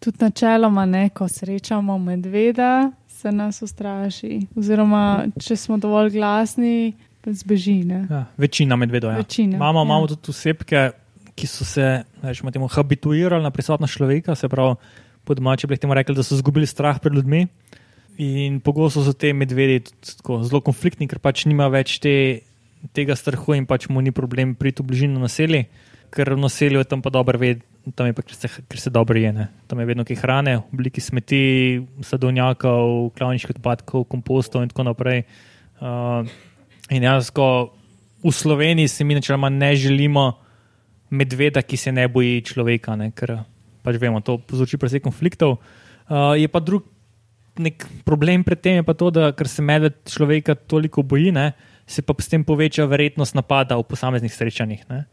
Tudi načeloma, ne, ko srečamo medveda, se nas ustraši. Oziroma, če smo dovolj glasni, zbeži. Ja, večina medvedov je. Ja. Imamo, ja. imamo tudi osebke, ki so se rečemo, temu, habituirali na prisotnost človeka, se pravi, po domači bi temu rekli, da so izgubili strah pred ljudmi. In pogosto so te medvedi zelo konfliktni, ker pač nima več te tega strahu in pač mu ni problem priti v bližino naselja, ker v naselju tam pa dobro ved, tam je pa ker se, ker se dobro je. Ne. Tam je vedno kaj hrane, v obliki smeti, sadovnjakov, klavniških odpadkov, kompostov in tako naprej. Uh, in jasko v Sloveniji se mi načeloma ne želimo medveda, ki se ne boji človeka, ne, ker pač vemo, to povzroči precej konfliktov. Uh, je pa drug problem pri tem, to, da ker se medved človeka toliko boji, ne, se pa s tem poveča verjetnost napada v posameznih srečanjih. Ne.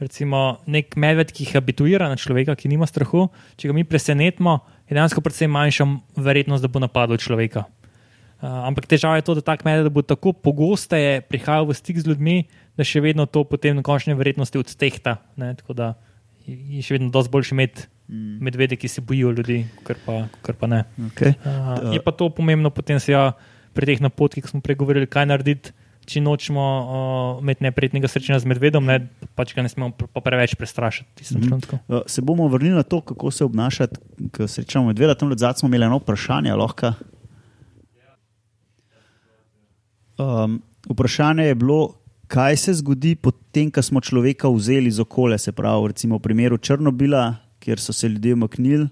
Recimo, nek medved, ki je habituiran na človeka, ki nima strahu, če ga mi presenetimo, je dejansko precej manjša verjetnost, da bo napadel človeka. Uh, ampak težava je to, da tak medved bo tako pogosteje prihajal v stik z ljudmi, da še vedno to potem na končni verjetnosti odstehta. Ne? Tako da je še vedno dosti boljši med mm. medvedi, ki se bojijo ljudi, kar pa, kar pa ne. Okay. Uh, je pa to pomembno potem se ja pri teh napotkih, ki smo pregovorili, kaj narediti. Če nočemo uh, imeti neprijetnega srečanja z medvedom, ne, pač ga ne smemo pa preveč prestrašiti. Mm uh, se bomo vrnili na to, kako se obnašati, ko srečamo medveda. Tam smo imeli eno vprašanje. Um, vprašanje je bilo, kaj se zgodi potem, ko smo človeka vzeli iz okolja, se pravi, recimo v primeru Črnobila, kjer so se ljudje umaknili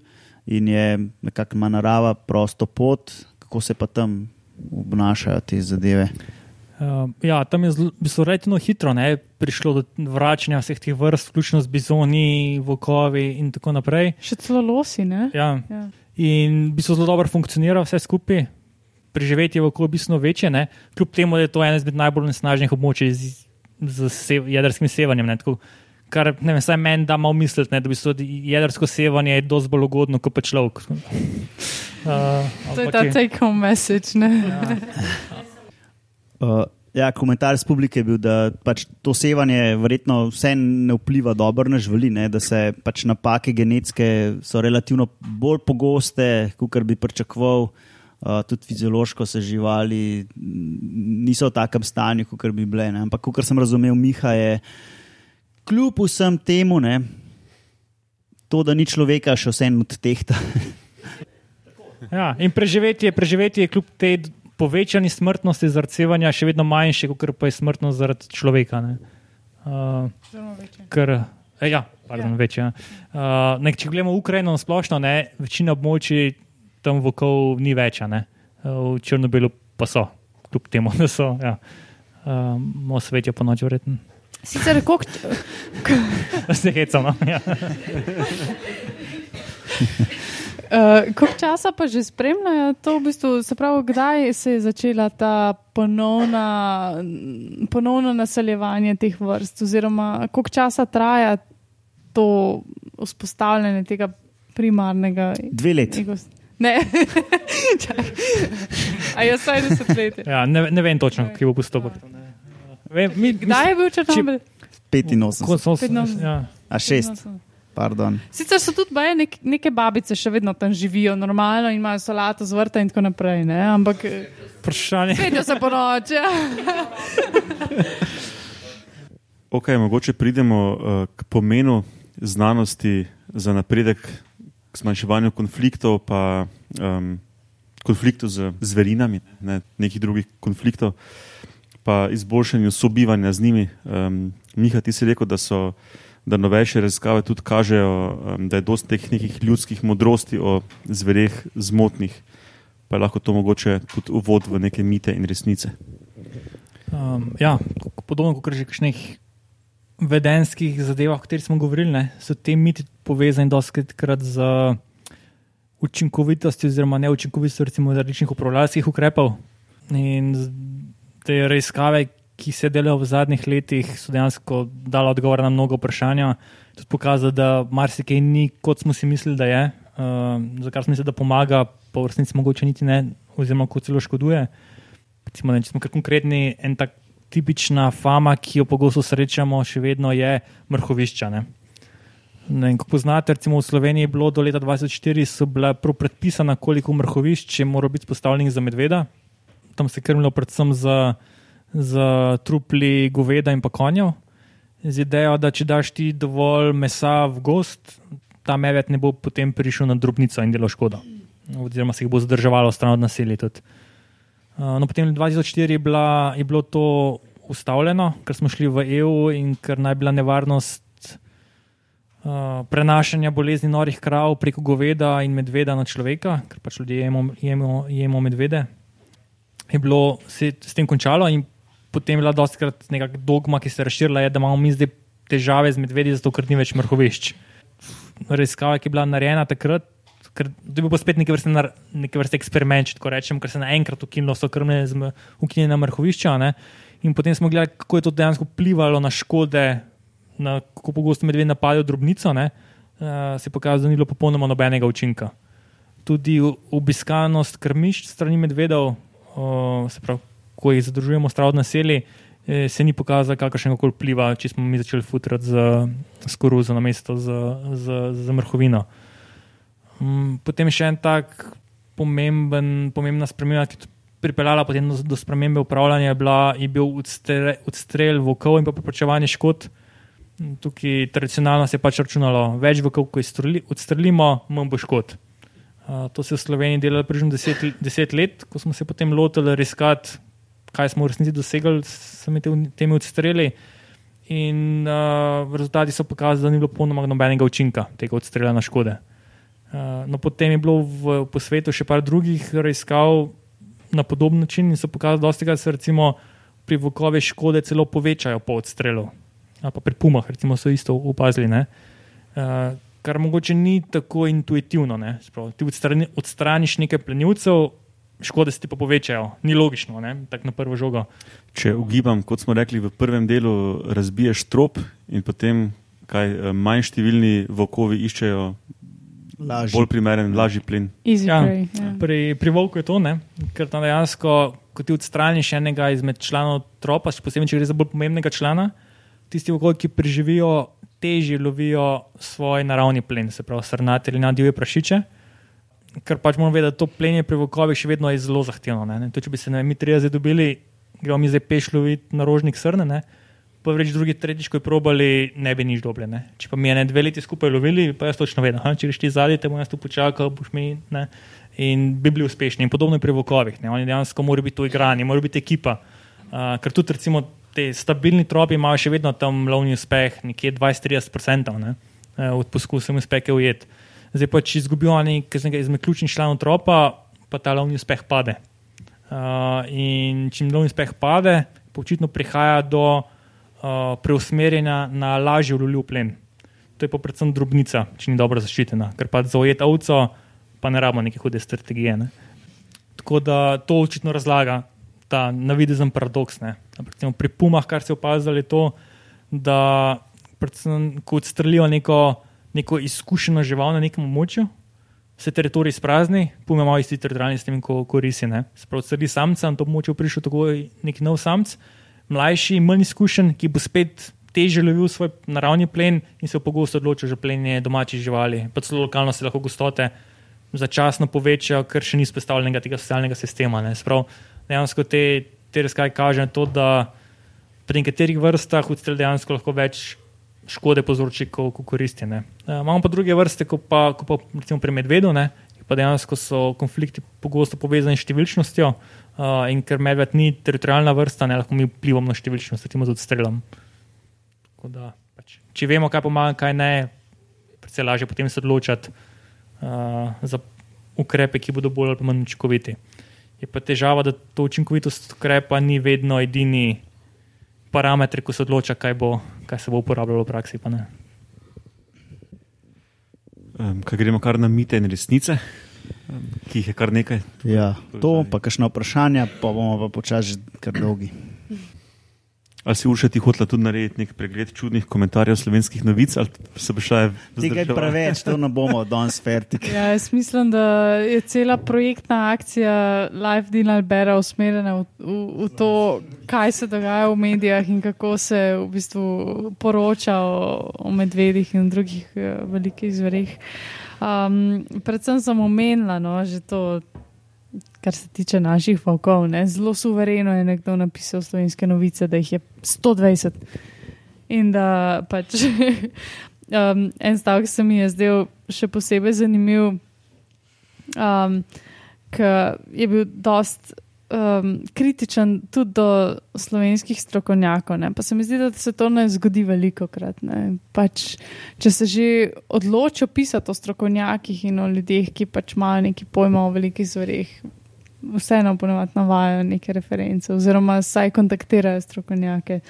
in je nekakšna narava prosto pot, kako se pa tam obnašajo te zadeve. Uh, ja, tam je zelo relativno hitro ne, prišlo do vračanja vseh teh vrst, vključno z bizoni, vokovi in tako naprej. Še celo losi. Ja. Ja. In bi se zelo dobro funkcioniralo vse skupaj, preživetje v okolju bistveno večje, ne? kljub temu, da je to eno izmed najbolj nesnažnih območij z, z sev, jedrskim sevanjem. Ne? Tako, kar ne vem, saj meni da malo misliti, ne? da bi se jedrsko sevanje je dosti bolj ugodno kot pa človek. Uh, to je ta take-home message. Ja. uh, ja, komentar iz publike je bil, da pač to sevanje verjetno vse ne vpliva dobro na živali, ne? da se pač napake genetske so relativno bolj pogoste, kot bi pričakoval. Uh, tudi fiziološko se živali niso v takem stanju, kot bi bile. Ne? Ampak, kot sem razumel, Miha je kljub vsem temu, ne, to, da ni človeka, še vseeno od tehta. ja, in preživetje, preživetje je kljub tej povečani smrtnosti zaradi sevanja še vedno manjše, kot pa je smrtnost zaradi človeka. Ne? Uh, ker, eh, ja, pardon, ja. Več, ja. uh, nek, če gledamo Ukrajino splošno, ne, večina območij tam vokov ni več, ne? v Črnobilu pa so, kljub temu, da so. Ja. Um, svet je po noči vreten. Sicer kako. Se hecamo. Ja. Uh, Koliko časa pa že spremljajo to, v bistvu, se pravi, kdaj se je začela ta ponovna, ponovno naseljevanje teh vrst, oziroma koliko časa traja to vzpostavljanje tega primarnega? Dve leti. Ne, a sem 20 let. Ja, ne, ne vem točno, kje bo postopek. Kdaj je bil Črnobil? 85. Ja. A 6. Pardon. Sicer so tudi baje, nek, neke babice še vedno tam živijo normalno in imajo solato z vrta in tako naprej. Ne? Ampak vprašanje. Sedijo se po noči. Ja. ok, mogoče pridemo uh, k pomenu znanosti za napredek zmanjševanju konfliktov, pa um, konfliktov z zverinami, ne, nekih drugih konfliktov, pa izboljšanju sobivanja z njimi. Um, Miha, ti si rekel, da so. Da novejše raziskave tudi kažejo, um, da je dosti teh nekih ljudskih modrosti o zvereh zmotnih, pa je lahko to mogoče tudi uvod v neke mite in resnice. Um, ja, podobno kot že kakšnih vedenskih zadevah, o katerih smo govorili, ne, so te miti povezani doskrat z učinkovitostjo oziroma neučinkovitostjo recimo različnih upravljalskih ukrepov. In te raziskave, ki se delajo v zadnjih letih, so dejansko dale odgovore na mnogo vprašanja. Tudi pokazali, da marsikaj ni, kot smo si mislili, da je, uh, za kar smo mislili, da pomaga, pa v resnici mogoče niti ne, oziroma kot celo škoduje. Recimo, ne, če smo kar konkretni, en tak tipična fama, ki jo pogosto srečamo, še vedno je mrhovišča. Ne? Kot poznate, recimo v Sloveniji je bilo do leta 2004 bila predpisana, koliko mrhovišč mora biti postavljenih za medveda. Tam se je krmilo predvsem za, za trupli goveda in pa konjev. Z idejo, da če daš ti dovolj mesa v gost, ta medved ne bo potem prišel na drobnico in delo škodo. Oziroma se jih bo zadrževalo stran od naselja. No, potem 2004 je, bila, je bilo to ustavljeno, ker smo šli v EU in ker naj bila nevarnost uh, prenašanja bolezni norih krav preko goveda in medveda na človeka, ker pač ljudje jemo, jemo, jemo medvede. Je bilo se s tem končalo in potem je bila dostakrat neka dogma, ki se je razširila, je, da imamo mi zdaj težave z medvedi, zato ker ni več mrhovišč. raziskava, ki je bila narejena takrat, ker to je bil spet neke vrste, nar- neke vrste eksperiment, če tako rečem, ker se naenkrat ukinilo so krmne ukinjena mrhovišča. Ne? In potem smo gledali, kako je to dejansko vplivalo na škode, na kako pogosto medved napadajo drobnico. Ne? Uh, se je pokazalo, da ni bilo popolnoma nobenega učinka. Tudi obiskanost krmišč strani medvedov, uh, se pravi, ko jih zadržujemo strah od naselij, eh, se ni pokazalo kakršnega koli vpliva, če smo mi začeli futrati z, z koruzo na mesto z, z, z mrhovino. Mm, Potem še en tak pomemben, pomembna sprememba, ki je pripeljala potem do, do spremembe upravljanja, je, bila, je bil odstre, odstrel vokov in preprečevanje škod. Tukaj tradicionalno se je pač računalo, več jih streli- odstrelimo, manj bo škod. Uh, to se je v Sloveniji delalo približno deset, deset let, ko smo se potem lotili raziskati, kaj smo v resnici dosegli s te- temi odstreli. In uh, rezultati so pokazali, da ni bilo popolnoma nobenega učinka tega odstrela na škode. Uh, no, potem je bilo v, po svetu še par drugih raziskav na podoben način in so pokazali, da se recimo pri vokovih škode celo povečajo po odstrelu. Ali pa pri pumah, recimo, so isto opazili. ne. Uh, kar mogoče ni tako intuitivno. ne. Se pravi, Ti odstrani, odstraniš nekaj plenilcev, škode se ti pa povečajo. Ni logično, ne? tako na prvo žogo. Če ugibam, kot smo rekli v prvem delu, razbiješ trop in potem kaj eh, manj številni vokovi iščejo Lažji. bolj primeren, lažji plen. Easy Ja. prey. Ja. Pri, pri volku je to, ne? ker tam dejansko, ko ti odstraniš enega izmed članov tropa, še posebej, če gre za bolj pomembnega člana, tisti volkovi, ki preživijo, težje lovijo svoj naravni plen, se pravi, srnate ali na divje prašiče. Ker pač moramo vedeti, da to plenje pri volkovih še vedno je zelo zahtevno. Ne? To, če bi se ne, mi trije zdaj dobili, gremo mi zdaj peš loviti na rožnik srne, ne? pa reč drugi, tretjič, ko je probali, ne bi nič doble. Ne? Če pa mi je ne dve leti skupaj lovili, pa jaz točno vedem, aha, če greš ti zadnji, te bom jaz tu počakal, boš mi. Ne? In bi bili uspešni. In podobno je pri vokovih. Ne? Oni dejansko morajo biti to igrani, morajo biti ekipa. Uh, ker tudi recimo te stabilni tropi imajo še vedno tam lovni uspeh, nekje 20-30% ne? uh, od poskusov uspehe ujet. Zdaj pa, če izgubijo nekaj izmed ključnih članov tropa, pa ta lovni uspeh pade. Uh, in čim lovni uspeh pade, pa očitno prihaja do uh, preusmerjanja na lažji ulovljiv plen. To je pa predvsem drobnica, če ni dobro zaščitena, ker pa za ujet ovco pa ne rabimo neke hude strategije. Ne? Tako da to očitno razlaga ta navidezen paradoks. ne. Recimo Pri pumah, kar se je opazilo, je to, da predvsem, ko odstrelijo neko, neko izkušeno žival na nekem območju, se teritorij sprazni, pume imajo isti teritorijalni sistem kot ko risi. ne. Se pravi, odstreli samca, na to območje prišel tako neki nov samc, mlajši, manj izkušen, ki bo spet teže lovil svoj naravni plen in se pogosto odločil za plenje domačih živali. Pa celo lokalno se lahko gostote začasno povečajo, ker še ni spostavljenega tega socialnega sistema. ne. Se pravi, dejansko te, te raziskave kažejo na to, da pri nekaterih vrstah odstrel dejansko lahko več škode povzroči, kot ko koristi. Ne. Uh, imamo pa druge vrste, kot pa, ko pa recimo pri medvedu, ne, pa dejansko so konflikti pogosto povezani s številčnostjo uh, in ker medved ni teritorijalna vrsta, ne lahko mi vplivamo na številčnost, recimo z odstrelom. Tako Da, pač, če vemo, kaj pomaga, kaj ne, predvsej lažje potem se odločati uh, za ukrepe, ki bodo bolj ali manj učinkoviti. Je pa težava, da to učinkovitost ukrepa ni vedno edini parameter, ko se odloča, kaj, bo, kaj se bo uporabljalo v praksi. pa ne. Um, kaj gremo kar na mite in resnice, um, ki jih je kar nekaj. Ja, to pa kakšno vprašanje, pa bomo pa počasi kar dolgi. Ali si Urša ti hotela tudi narediti nek pregled čudnih komentarjev slovenskih novic, ali se bo še Tega je preveč, to ne bomo danes fertik. Ja, jaz mislim, da je cela projektna akcija Life Dina Albera usmerjena v, v, v to, kaj se dogaja v medijih in kako se v bistvu poroča o, o medvedih in drugih uh, velikih zverih. Um, predvsem sem omenila, no, že to, kar se tiče naših volkov. Ne. Zelo suvereno je nekdo napisal slovenske novice, da jih je 120. In da pač um, en stavek se mi je zdel še posebej zanimiv, um, ker je bil dost um, kritičen tudi do slovenskih strokovnjakov. Ne? Pa se mi zdi, da se to ne zgodi veliko krat. Pač, če se že odločijo pisati o strokovnjakih in o ljudeh, ki pač imajo neki pojma o velikih zvereh. Vseeno ponovadi navajajo neke reference, oziroma vsaj kontaktirajo strokovnjake.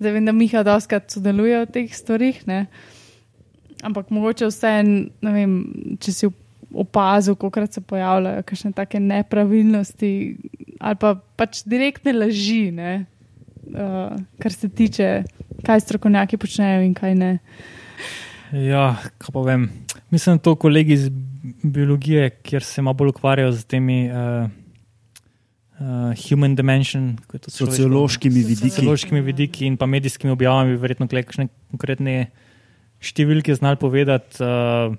Zdaj vem, da Miha doskrat sodeluje v teh stvarih, ne? Ampak mogoče vse, ne vem, če si opazil, koliko se pojavljajo kakšne take nepravilnosti ali pa pač direktne laži, ne, uh, kar se tiče, kaj strokovnjaki počnejo in kaj ne. Ja, kaj pa vem. Mislim, da to kolegi iz biologije, kjer se malo bolj ukvarjajo z temi. Uh, Uh, human dimension, kot so sociološkimi vidiki. Sociološkimi vidiki in pa medijskimi objavami, verjetno, kakšne konkretne številke znali povedati. Uh,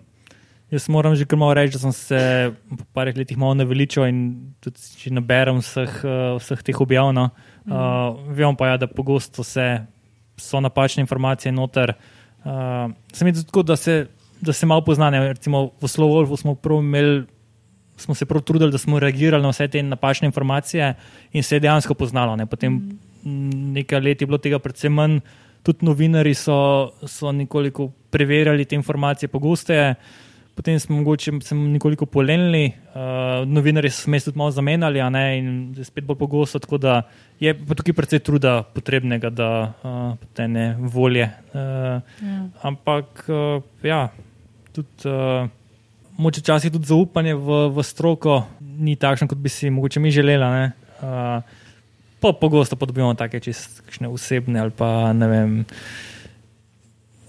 Jaz moram že kar malo reči, da sem se po parih letih malo naveličal in tudi če naberem vseh, uh, vseh teh objav. No. Uh, vem pa, ja, da pogosto se, so napačne informacije noter. Uh, sem videl tako, da se, da se malo poznane. Recimo v Slovolu smo, smo se prav trudili, da smo reagirali na vse te napačne informacije in se je dejansko poznalo. Ne. Potem mm. nekaj let je bilo tega predvsem manj. Tudi novinari so, so nekoliko preverjali te informacije pogosteje potem smo mogoče nekoliko polenili, uh, novinari so se tudi malo zamenjali, in spet bolj pogosto. Tako da je tukaj precej truda potrebnega, da uh, te ne volje. Uh, ja. Ampak uh, ja, tudi. Uh, Moče časi tudi zaupanje v, v stroko ni takšno, kot bi si mogoče mi želeli. Uh, pogosto pa dobivamo take čisto osebne ali pa ne vem.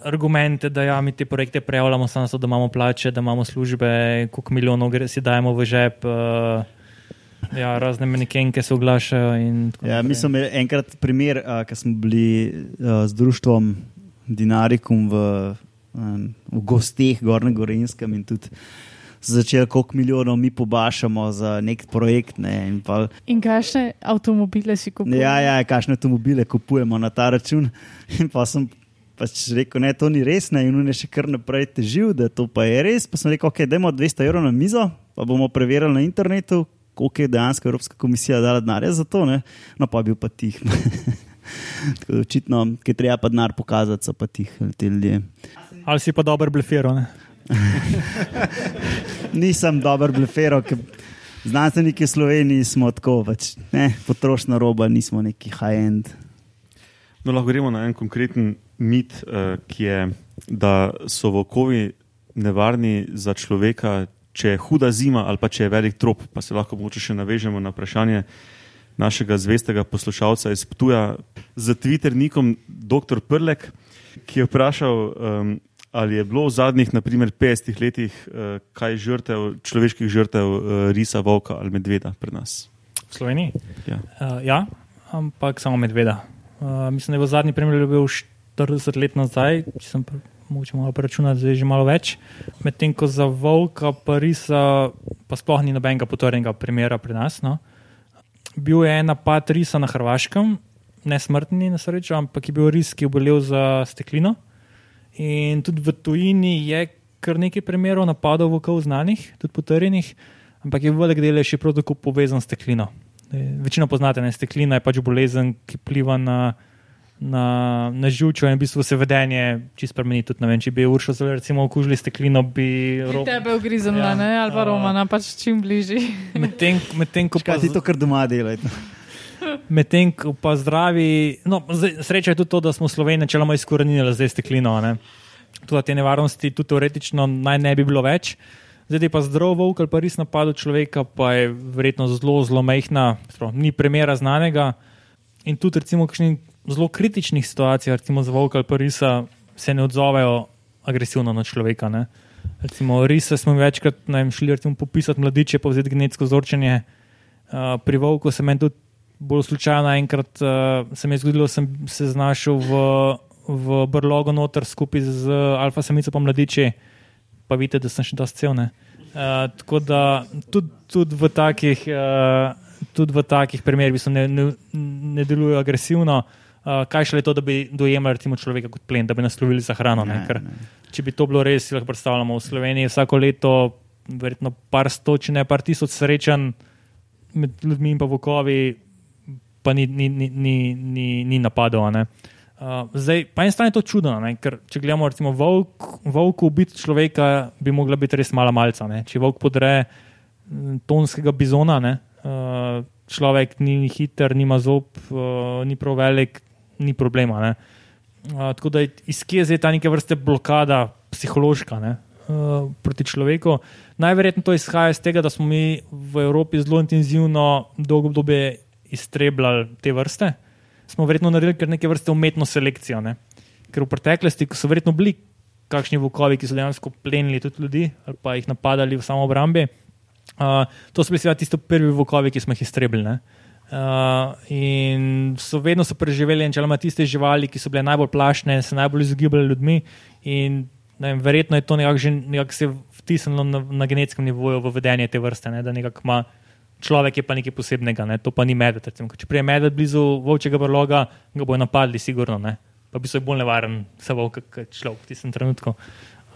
Argumente, da ja, mi te projekte prejavljamo samo zato, da imamo plače, da imamo službe, koliko milijonov si dajemo v žep. Uh, Ja, razne manekenke se oglašajo. Ja, mi smo imeli enkrat primer, uh, ko smo bili uh, z društvom Dinarikum v, um, v gostih, Gorne Gorenskem in tudi začeli, koliko milijonov mi pobašamo za nek projekt. Ne, in, pa, in kakšne avtomobile si kupujemo? Ja, ja, kakšne avtomobile kupujemo na ta račun. In pa sem pač rekel, da to ni res, ne, in je še kar naprej težil, da to pa je res. Pa sem rekel, ok, da imamo 200 evrov na mizo, pa bomo preverili na internetu, koliko je dejansko Evropska komisija dala denarja za to, ne. no pa je bil pa tih. Tako da očitno, ki treba pa denar pokazati, so pa tih ti ljudje. Ali si pa dober blefero? Nisem dober blefero, ker znanstveniki v Sloveniji smo tako, pač, ne, potrošna roba, nismo neki high-end. No, lahko gremo na en konkreten mit, uh, ki je, da so volkovi nevarni za človeka, če je huda zima ali pa če je velik trop. Pa se lahko mogoče še navežemo na vprašanje našega zvestega poslušalca iz Ptuja z Twitternikom Dr. Prlek, ki je vprašal, um, ali je bilo v zadnjih naprimer, 50 letih uh, kaj žrtev, človeških žrtev uh, risa, volka ali medveda pri nas. V Sloveniji? Ja, uh, ja ampak samo medveda. Uh, mislim, da je v zadnji primer bil 40 let nazaj, če sem mogoče malo preračunal, zdaj že malo več. Medtem ko za volka, pa risa, pa sploh ni nobenega potorjenega primera pri nas. No. Bil je en napad risa na Hrvaškem, ne smrtni na srečo, ampak je bil ris, ki je obolel za steklino. In tudi v tujini je kar nekaj primerov napadov volkov znanih, tudi potrjenih, ampak je velik del še prav tako povezan s steklino. Večino poznate, je steklina pač bolezen, ki pliva na na, na žuču in v bistvu se vedenje čisto spremeni. Tudi, vem, če bi Uršo zelo recimo okužili steklino, bi ro... tebe ugrizel, ja, ali pa Romana, pač čim bližje. Medtem med ko pa ti to kar doma delate. Medtem ko pa zdravi, no, sreča je tudi to, da smo Slovenijo načeloma izkorenili zdaj steklino. Tudi te nevarnosti, tudi teoretično, naj ne bi bilo več. Zdaj pa zdrav volk ali pa res napadlo človeka, pa je verjetno zelo, zelo mehna, ni primera znanega. In tudi, recimo, kakšni zelo kritičnih situacijah, recimo za volka ali pa risa, se ne odzovejo agresivno na človeka. Ne. Recimo, rise smo večkrat vem, šli recimo, popisati mladiče, povzeti genetsko vzorčenje. Uh, pri volku se meni tudi bolj slučajno enkrat uh, se je zgodilo, da sem se znašel v, v brlogu noter skupaj z alfa samico pa mladiči, pa vidite, da sem še dosti cel. Uh, tako da tudi, tudi v takih. Uh, Tudi v takih primerih ne, ne, ne delujejo agresivno, uh, kaj šele to, da bi dojemali človeka kot plen, da bi nas lovili za hrano. Ne, ne, ne. Če bi to bilo res, si lahko predstavljamo v Sloveniji vsako leto, verjetno par sto, če ne par tisoč srečanj med ljudmi in pa vokovi, pa ni, ni, ni, ni, ni, ni napadov. Uh, zdaj, pa en stran je to čudno, ne? ker če gledamo, recimo, volk, volk ubiti človeka, bi mogla biti res mala malca. Ne? Če volk podre tonskega bizona, uh, človek ni hiter, nima zob, uh, ni prav velik, ni problema. Uh, tako da iz kje je ta neke vrste blokada psihološka ne, uh, proti človeku. Najverjetneje to izhaja iz tega, da smo mi v Evropi zelo intenzivno dolgo obdobje iztrebljali te vrste. Smo verjetno naredili kar neke vrste umetno selekcijo. Ne. Ker v preteklosti, so verjetno bili kakšni vukovi, ki so dejansko plenili tudi ljudi ali pa jih napadali v samo obrambi, uh, to so bili seveda tisti prvi vukovi, ki smo jih iztrebili. Uh, in so vedno so preživeli, načeloma tiste živali, ki so bile najbolj plašne, se najbolj izogibale ljudmi. In vem, verjetno je to nekako že nekak se vtisnilo na, na genetskem nivoju v vedenje te vrste, ne? da nekako ima človek je pa nekaj posebnega, ne? to pa ni medved. Recimo, če prije medved blizu volčjega brloga, ga bojo napadli, sigurno. Ne? Pa bi se bolj nevaren, se volk, kot človek v tistem trenutku.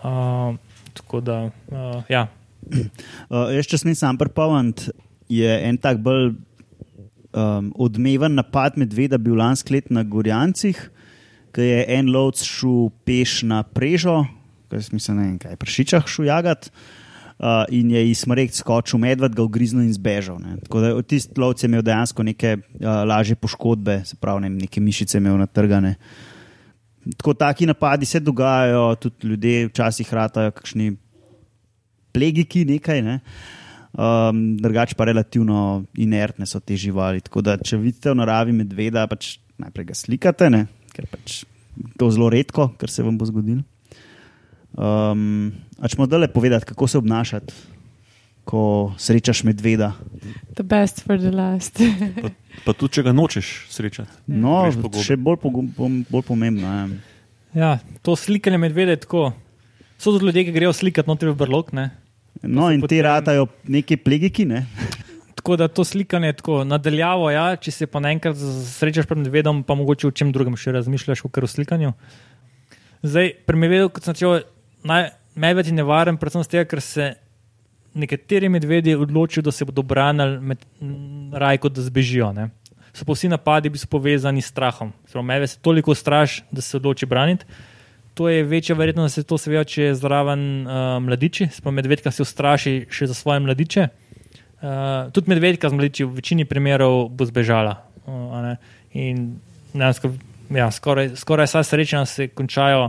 Uh, tako da, uh, ja. Uh, jaz, če smem sam pripomniti, je en tak bolj um, odmeven napad medveda bil lansko leto na Gorjancih, ki je en lovc šel peš na prežo, kaj se mislim, ne vem, kaj pršičah šel jagat. Uh, in je iz smrek skočil medved, ga ugriznil in zbežal. Ne. Tako da tisti lovec je imel dejansko neke uh, lažje poškodbe, se pravi, ne, neke mišice imel natrgane. Tako taki napadi se dogajajo, tudi ljudje včasih ratajo, kakšni plegiki, nekaj. Ne. Um, drugače pa relativno inertne so te živali. Tako da, če vidite v naravi medveda, pač najprej ga slikate, ne? ker pač to zelo redko, kar se vam bo zgodilo. Um, Če moramo dale povedati, kako se obnašati, ko srečaš medveda. The best for the last. pa, pa tudi, če ga nočeš srečati. No, še bolj, pogum, bolj pomembno. Ja. ja, to slikanje medveda je tako. So tudi ljudje, ki grejo slikati noter v brlog. Ne? No, in potem... ti ratajo neki plegiki. Ne? Tako da to slikanje je tako nadaljavo. Ja, če se pa naenkrat srečaš pred medvedom, pa mogoče o čem drugem še razmišljaš, kot o slikanju. Zdaj, pri medvedu, kot sem rekel, medved je nevaren, predvsem z tega, ker se nekateri medvedi odločijo, da se bodo branili med raj, kot da zbežijo. Ne? So pa vsi napadi povezani s strahom. Medved se toliko straši, da se odloči braniti to je večja verjetnost, da se to seveda, če je zraven uh, mladiči, sploh medvedka se ustraši še za svoje mladiče. Uh, tudi medvedka z mladiči v večini primerov bo zbežala. Uh, in dejansko, ja, skoraj, skoraj vsa srečanja se končajo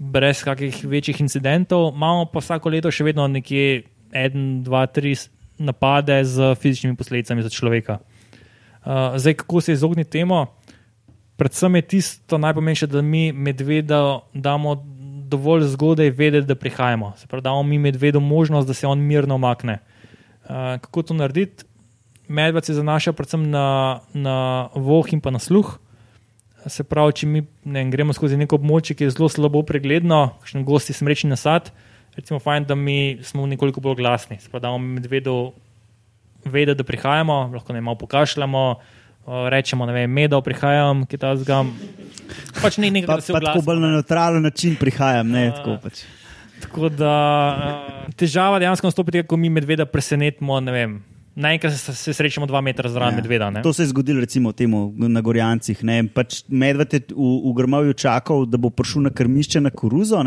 brez kakih večjih incidentov, imamo pa vsako leto še vedno nekje en, dva, tri napade z fizičnimi posledicami za človeka. Uh, zdaj, kako se izogniti temu? predvsem je tisto najpomembnejše, da mi medvedu damo dovolj zgodaj vedeti, da prihajamo. Se pravi, da damo mi medvedu možnost, da se on mirno omakne. Uh, kako to narediti? Medved se zanaša predvsem na, na voh in pa na sluh. Se pravi, če mi ne, gremo skozi neko območje, ki je zelo slabo pregledno, kakšni gosti smrečni nasad, recimo, fajn, da mi smo nekoliko bolj glasni. Se pravi, da damo medvedu vedeti, da prihajamo, lahko ne malo pokašljamo rečemo, ne vem, medo prihajam, ki ta zgam. Pač ne nekaj, kar se vglasno, tako bolj na neutralen način prihajam. Ne, uh, tako, pač. tako da težava dejansko nastopi, ko mi medveda presenetimo, ne vem. Naenkrat se, se srečamo dva metra zraven ja. medveda. Ne? To se je zgodilo recimo temu na Gorjancih. Pač medved je v, v Grmovju čakal, da bo prišel na krmišče na koruzo.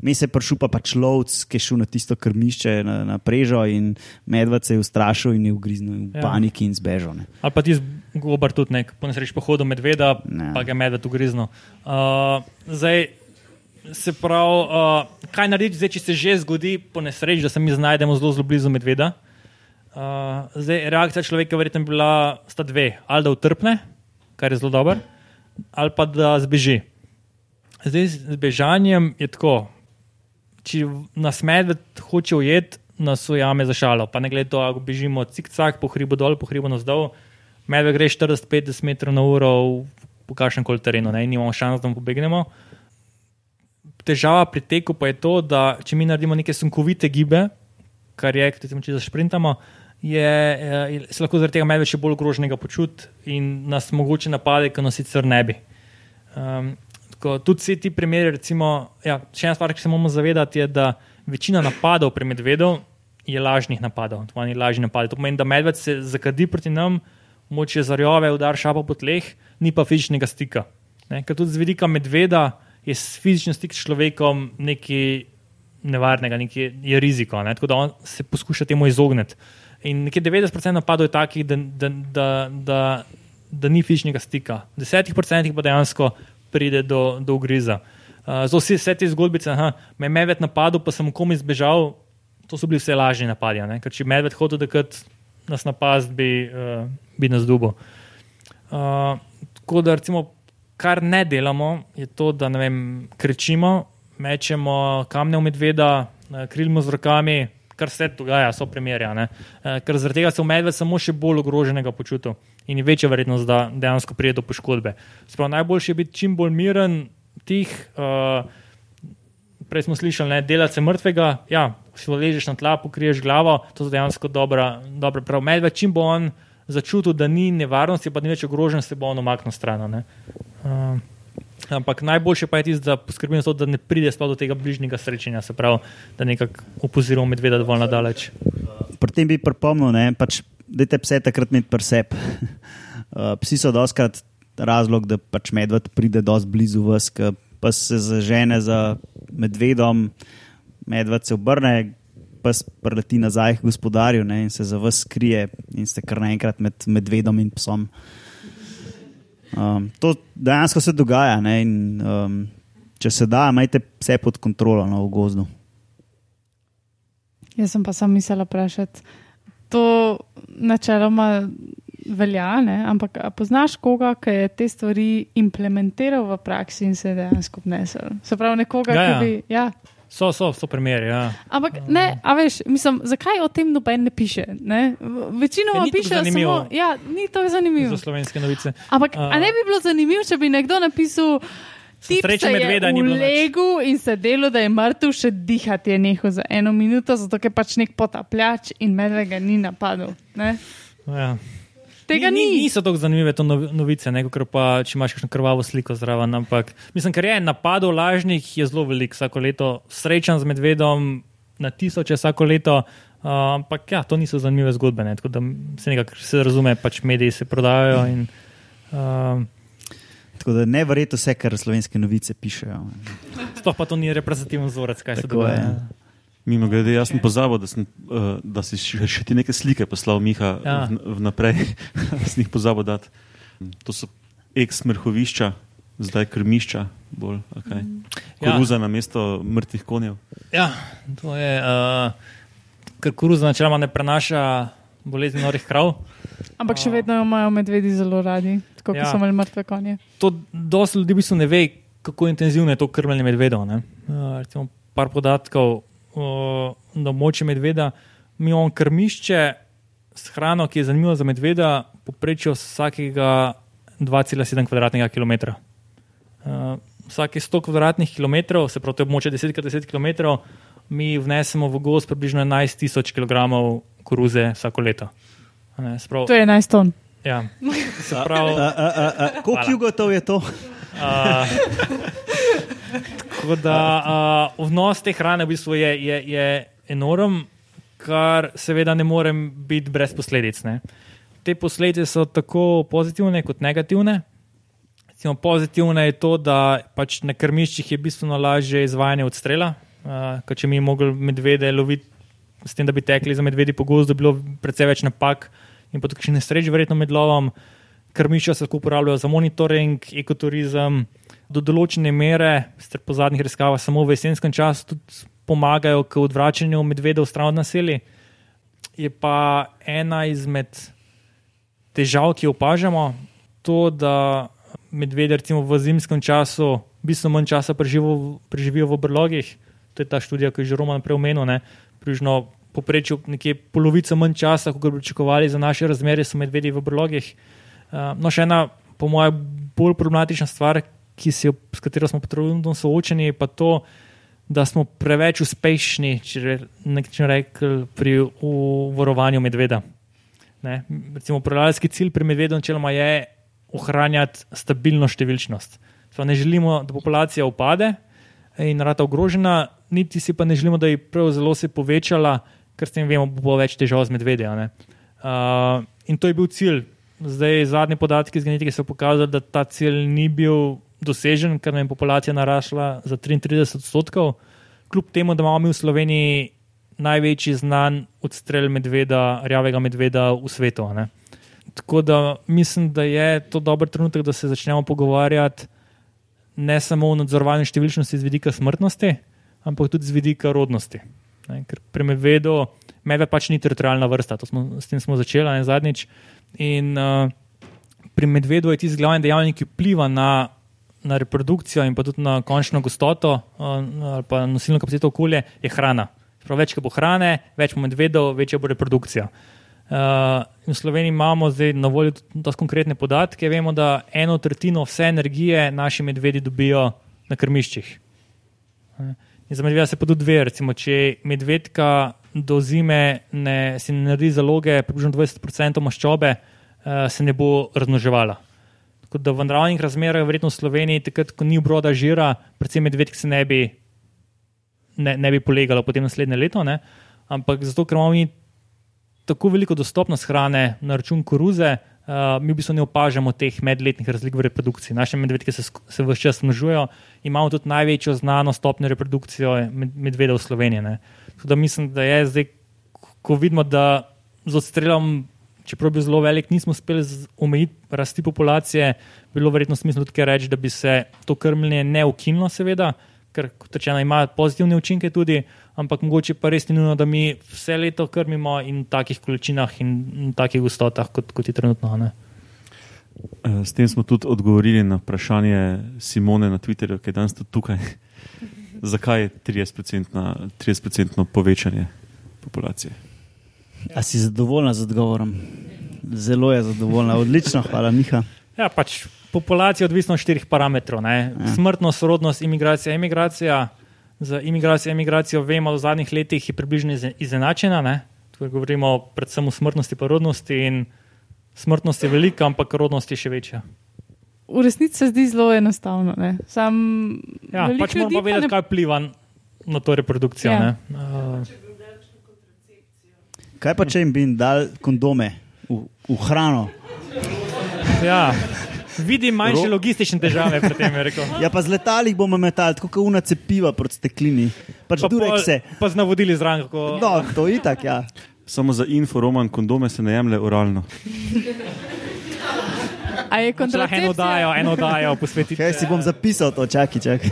Mi se je prišel pa pač lovc, ki je šel na tisto krmišče na, na prežo in medved se je ustrašil in je ugriznil v ja. paniki in zbežal. Ne? Ali pa ti zgobar tudi nek, po nesreči pohodu medveda, ne. pa ga je medved ugriznil. Uh, zdaj, se pravi, uh, kaj narediti, zdaj, če se že zgodi po nesreči, da se mi znajdemo zelo, zelo blizu medveda? Uh, zdaj, reakcija človeka je verjetno bila sta dve. Ali da utrpne, kar je zelo dobro, ali pa da zbeži. Zdaj, z bežanjem je tako. Če nas medved hoče ujeti, nas ujame za šalo. Pa ne glede to, ako bežimo cik-cak, po hribu dol, po hribu navzdol, medved gre 40-50 metrov na uro po kakšnem koli terenu, ne imamo šans, da mu pobegnemo. Težava pri teku pa je to, da če mi naredimo neke sunkovite gibe, kar je, če se sprintamo, je, je, se lahko zaradi tega medved še bolj ogroženega počuti in nas mogoče napade, ki nas sicer ne bi. Um, tako, tudi vsi ti primeri, recimo, ja, še ena stvar, ki se moramo zavedati, je, da večina napadov pri medvedu je lažnih napadov. To, napad. to pomeni, da medved se zakadi proti nam, moče zarjove, udar šapa po tleh, ni pa fizičnega stika. Ne? Ker tudi z vidika medveda je fizični stik s človekom nekaj nevarnega, nekaj je riziko. Ne? Tako da on se poskuša temu izogniti. In nekje 90% napadov je takih, da, da, da, da, da ni fizičnega stika, 10% pa dejansko pride do, do ugriza. Uh, vsi vse te zgodbice, aha, me je medved napadel, pa sem komu izbežal, to so bili vse lažni napadi. Ker če medved hotel, da nas napast, bi, uh, bi nas dubo. Uh, tako da, recimo, kar ne delamo, je to, da ne vem, kričimo, mečemo kamne v medveda, uh, krilimo z rokami, kar se dogaja, so primerja. Uh, ker zaradi tega se v medved samo še bolj ogroženega počuti in je večja verjetnost, da dejansko pride do poškodbe. Sprav, najboljše je biti čim bolj miren, tih. Uh, Prej smo slišali, da delaš mrtvega, ja, si ležeš na tla, pokriješ glavo, to je dejansko dobra. dobra prav, medved, čim bo on začutil, da ni nevarnosti, pa ni več ogrožen, se bo on omaknil stran. Uh, ampak najboljše pa je tisto, da poskrbimo za to, da ne pride sploh do tega bližnjega srečanja, se pravi, da nekako opozorimo medveda dovolj nadaleč. Pri tem bi pripomnil, da pač, te pse takrat imeti presep. Uh, psi so doskrat razlog, da pač medved pride dosti blizu vas, pa se zažene za medvedom, medved se obrne, pa preleti nazaj k gospodarju ne, in se za vas skrije in ste kar naenkrat med medvedom in psom. Um, to dejansko se dogaja. Ne, in, um, če se da, imajte vse pod kontrolo na no, gozdu. Jaz sem pa sam mislila vprašati. To načeloma velja, ne? ampak poznaš koga, ki je te stvari implementiral v praksi in se dejansko obnesel? Se pravi, nekoga, Ja, ki ja. bi. Ja. So, so, so primeri. Ja. Ampak ne, a veš, mislim, zakaj o tem noben ne piše? Ne? Večinoma Ja, piše zanimivo. samo, ja, ni to zanimivo. Za slovenske novice. Ampak A- a ne bi bilo zanimivo, če bi nekdo napisal. Se je medveda ni bilo nič." Vlegu in se delo, da je mrtev, še dihati je nehal za eno minuto, zato je pač nek potapljač in medved ga ni napadel. Ne? Ja. Tega ni, ni. ni. Niso tako zanimive to novi- novice, ne, kot pa če imaš kakšno krvavo sliko zraven. Ampak mislim, ker je napadov lažnih, je zelo velik vsako leto. Srečan z medvedom na tisoče vsako leto. Uh, ampak ja, to niso zanimive zgodbe. Ne, tako da se nekako se razume, pač mediji se prodajajo. In, uh, Tako da ne verjete vse, kar slovenske novice pišejo. sploh pa to ni reprezentativen vzorec, kaj se Tako je. Mimo grede, jaz sem pozabil, da, sem, uh, da si še, še ti neke slike poslal, Miha, Ja. ja. vnaprej. sem jih pozabil dati. To so ex-mrhovišča, zdaj krmišča, bolj okay. Ja. koruza na mesto mrtvih konjev. Ja, to je, uh, ker koruza načeloma ne prenaša bolezni norih krav. Ampak še vedno jo imajo medvedi zelo radi, tako kot Ja. so imeli mrtve konje. to dosti ljudi v bistvu ne ve, kako intenzivno je to krmljenje medvedov. ne. Uh, recimo, par podatkov uh, na območju medveda. Mi imamo krmišče s hrano, ki je zanimiva za medveda, poprečju vsakega 2,7 kvadratnega kilometra. Uh, vsake 100 kvadratnih kilometrov, se pravi, to je območje 10x10 km, mi vnesemo v gost približno 11 tisoč kg koruze vsako leto. A Ne, se pravi, To je 11 ton. ja, se pravi, Koliko jugotov je to? Uh, tako da uh, vnos te hrane v bistvu je, je, je enorm, kar seveda ne morem biti brez posledic. Ne. Te posledice so tako pozitivne kot negativne. Recimo, pozitivne je to, da pač na krmiščih je bistveno lažje izvajanje odstrela. Uh, ker če mi mogli medvede loviti, s tem, da bi tekli za medvedi po gozdu, bi bilo precej več napak in pa tudi nesreč, verjetno med lovom. Krmišča se lahko uporabljajo za monitoring, ekoturizem, do določene mere, sicer po zadnjih raziskavah, samo v jesenskem času tudi pomagajo k odvračanju medvedov stran od naselij. Je pa ena izmed težav, ki jo opažamo, to, da medvede recimo v zimskem času bistveno manj časa preživijo, preživijo v brlogih. To je ta študija, ki je že Roman prej omenil. ne. Približno poprečju nekje polovico manj časa, kot bi pričakovali za naše razmere, so medvedi v brlogih. Uh, no, še ena, po mojem, bolj problematična stvar, jo, s katero smo trenutno soočeni, je pa to, da smo preveč uspešni, če re- nekaj rekli, pri uvarovanju medveda. Ne? Recimo, upravljalski cilj pri medvedu načeloma je ohranjati stabilno številčnost. Sva ne želimo, da populacija upade in rata ogrožena, niti si pa ne želimo, da bi prav zelo se povečala, ker s tem vemo, bo več težav z medvedi. a ne. Uh, in to je bil cilj. Zdaj, zadnji podatki iz genetike so pokazali, da ta cilj ni bil dosežen, ker nam je populacija narasla za 33 odstotkov, kljub temu, da imamo mi v Sloveniji največji znan odstrel medveda, rjavega medveda v svetu. ne. Tako da mislim, da je to dober trenutek, da se začnemo pogovarjati ne samo v nadzorovanju številčnosti z vidika smrtnosti, ampak tudi z vidika rodnosti. Ne, ker pri medvedu, medved pač ni teritorijalna vrsta, smo, s tem smo začeli ne, zadnjič. In uh, pri medvedu je tisti glavni dejavnik, ki vpliva na, na reprodukcijo in pa tudi na končno gostoto uh, ali pa nosilno kapaciteto okolja, je hrana. Prav več, ko bo hrane, več bo medvedov, večja bo reprodukcija. Uh, v Sloveniji imamo zdaj na voljo tudi konkretne podatke. Vemo, da eno tretjino vse energije naši medvedi dobijo na krmiščih. In za medvedja se pa tudi dve. Recimo, če medvedka do zime ne, ne naredi zaloge, približno 20% maščobe, uh, se ne bo razmnoževala. Tako da v naravnih razmerah, verjetno v Sloveniji, takrat, ko ni obroda žira, predvsem medvedk se ne bi, ne, ne bi polegalo potem naslednje leto. Ne? Ampak zato, ker imamo mi tako veliko dostopnost hrane na račun koruze, uh, mi v bistvu ne opažamo teh medletnih razlik v reprodukciji. Naše medvedke se, se vse čas množijo, imamo tudi največjo znano stopnjo reprodukcije med, medvedov v Sloveniji. Tako da mislim, da je zdaj, ko vidimo, da z odstrelom, čeprav bi zelo velik, nismo uspeli omejiti rasti populacije, bilo verjetno smisel tudi reči, da bi se to krmljenje ne ukinilo, seveda, ker kot rečeno ima pozitivne učinke tudi ampak mogoče pa res ni nujno, da mi vse leto krmimo in v takih količinah in v takih gostotah, kot, kot je trenutno. Ne? Eh, s tem smo tudi odgovorili na vprašanje Simone na Twitterju, ki je danes tudi tukaj. Zakaj je 30%, 30 povečanje populacije? A si zadovoljna z odgovorom? Zelo je zadovoljna, odlično, hvala, Miha. Ja, pač populacija je odvisna od štirih parametrov: ja. smrtnost, rodnost, imigracija, emigracija z imigracijo, emigracijo, vemo, da v zadnjih letih je približno izenačena. Govorimo predvsem o smrtnosti in rodnosti. Smrtnost je velika, ampak rodnost je še večja. V resnici se zdi zelo enostavno. Sam, ja, pač moramo vedeti, ne... kaj vpliva na to reprodukcijo. Ja. Uh, kaj pa če jim bi dal kondome v, v hrano? Ja. Vidim manjše Ro logistične težave pri tem. Ja, pa z letali bomo metali, tako kot una cepiva proti steklini. Pač pa, pa, pa z navodili zraven. Kako... No, to je tako, ja. Samo za info, roman, kondome se ne jemlje oralno. A je kontracepcija? Eno dajo, eno dajo, posvetite. Kaj si bom zapisal to, čakaj, čakaj.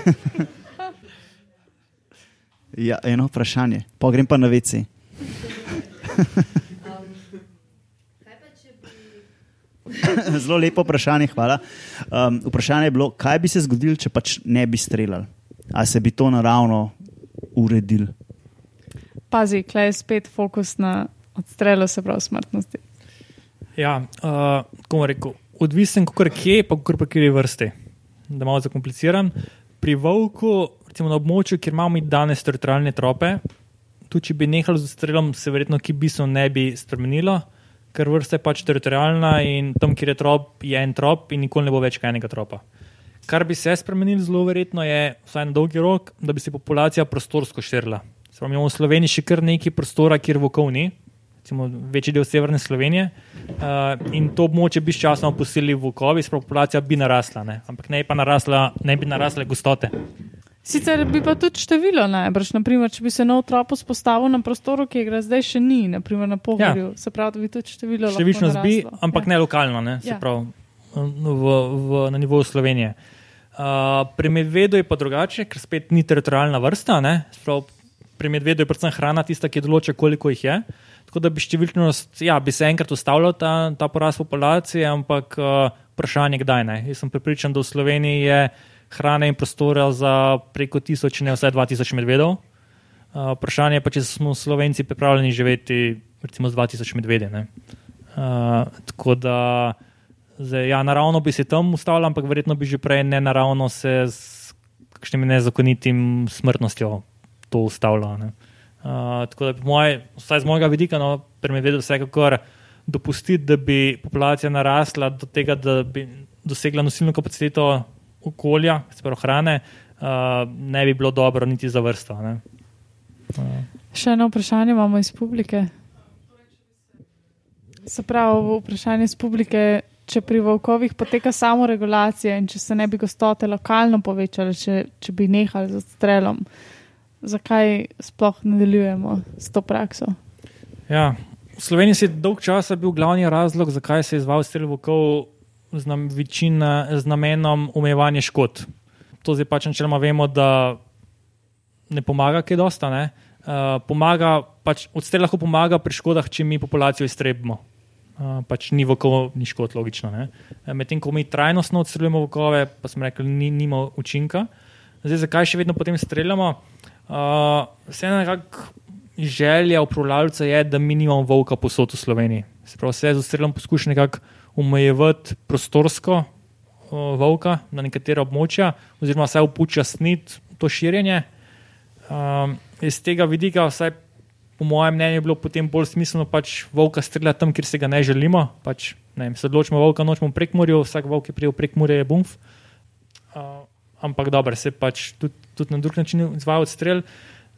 ja, eno vprašanje, pa grem pa na veci. Zelo lepo vprašanje, hvala. Um, vprašanje je bilo, kaj bi se zgodilo, če pač ne bi streljali? Ali se bi to naravno uredil? Pazi, klej je spet fokus na odstrelu, se pravi smrtnosti. Ja, uh, kako rekel, odvisen, kako je, pa kako je vrste. Da malo zakompliciram. Pri volku, recimo na območju, kjer imamo danes teritorijalne trope, tudi če bi nehali z odstrelom, se verjetno ki bi se ne bi spremenilo ker vrsta je pač teritorijalna in tam, kjer je trop, je en trop in nikoli ne bo več enega tropa. Kar bi se spremenilo zelo verjetno je, vsaj na dolgi rok, da bi se populacija prostorsko širila. Smo imeli v Sloveniji še kar nekaj prostora, kjer vokov ni, recimo večji del severne Slovenije, uh, in to območje bi sčasoma posili vokovi, sploh populacija bi narasla, ne? ampak ne bi narasla, ne bi narasle gostote. Sicer bi pa tudi število najbrž, naprimer, če bi se nov trop spostavil na prostoru, ki ga zdaj še ni, naprimer na pohorju, ja. se pravi, da bi tudi število. Številčnost bi, ampak ja. ne lokalno, ne? se ja. pravi v, v, na nivoju Slovenije. Uh, pri medvedu je pa drugače, ker spet ni teritorijalna vrsta. Sprav, pri medvedu je predvsem hrana tista, ki določa, koliko jih je. Tako da bi številčnost, ja, bi se enkrat ustavljal ta, ta porast populacije, ampak uh, vprašanje, kdaj ne. Jaz sem pripričan, da v Sloveniji je hrane in prostora za preko tisoč, ne vsaj dva tisoč medvedov. Uh, vprašanje je pa, če smo Slovenci pripravljeni živeti recimo z 2000 medvedi. Uh, tako da, zdaj, ja, naravno bi se tam ustavili, ampak verjetno bi že prej ne naravno se z kakšnim nezakonitim smrtnostjo to ustavilo. Uh, tako da, moj, vsaj z mojega vidika, no, pri medvedu vsekakor dopustiti, da bi populacija narasla do tega, da bi dosegla nosilno kapaciteto okolja, sploh hrane, uh, ne bi bilo dobro niti za vrsto. Uh. Še eno vprašanje imamo iz publike. Se pravi, vprašanje iz publike, če pri volkovih poteka samo regulacija in če se ne bi gostote lokalno povečale, če, če bi nehali z odstrelom, zakaj sploh nadaljujemo s to prakso? Ja, v Sloveniji je dolg časa bil glavni razlog, zakaj se je izval strel volkov z, nam, večina, z namenom omejevanja škod. to zdaj pač načeloma vemo, da ne pomaga, kaj dosta. Ne? Uh, pomaga, pač odstrel lahko pomaga pri škodah, če mi populacijo iztrebimo. Uh, pač ni vokov, ni škod, logično. Medtem ko mi trajnostno odstreljujemo vokove, pa smo rekli, ni nima učinka. Zdaj, zakaj še vedno potem streljamo? Uh, Vseeno nekako želja upravljalca je, da mi nimamo volka posod v Sloveniji. Se pravi, vse z odstrelom poskuša nekako omejevati prostorsko uh, volka na nekatera območja, oziroma vsaj upočasniti to širjenje. Um, iz tega vidika, vsaj po mojem mnenju, je bilo potem bolj smiselno pač volka streljati tam, kjer se ga ne želimo. Pač, ne vem, se odločimo, volka nočemo prek morja, vsak volk je prijel prek morja, je bumf. Uh, ampak dobro, se pač tudi, tudi na drug način izvaja odstrel.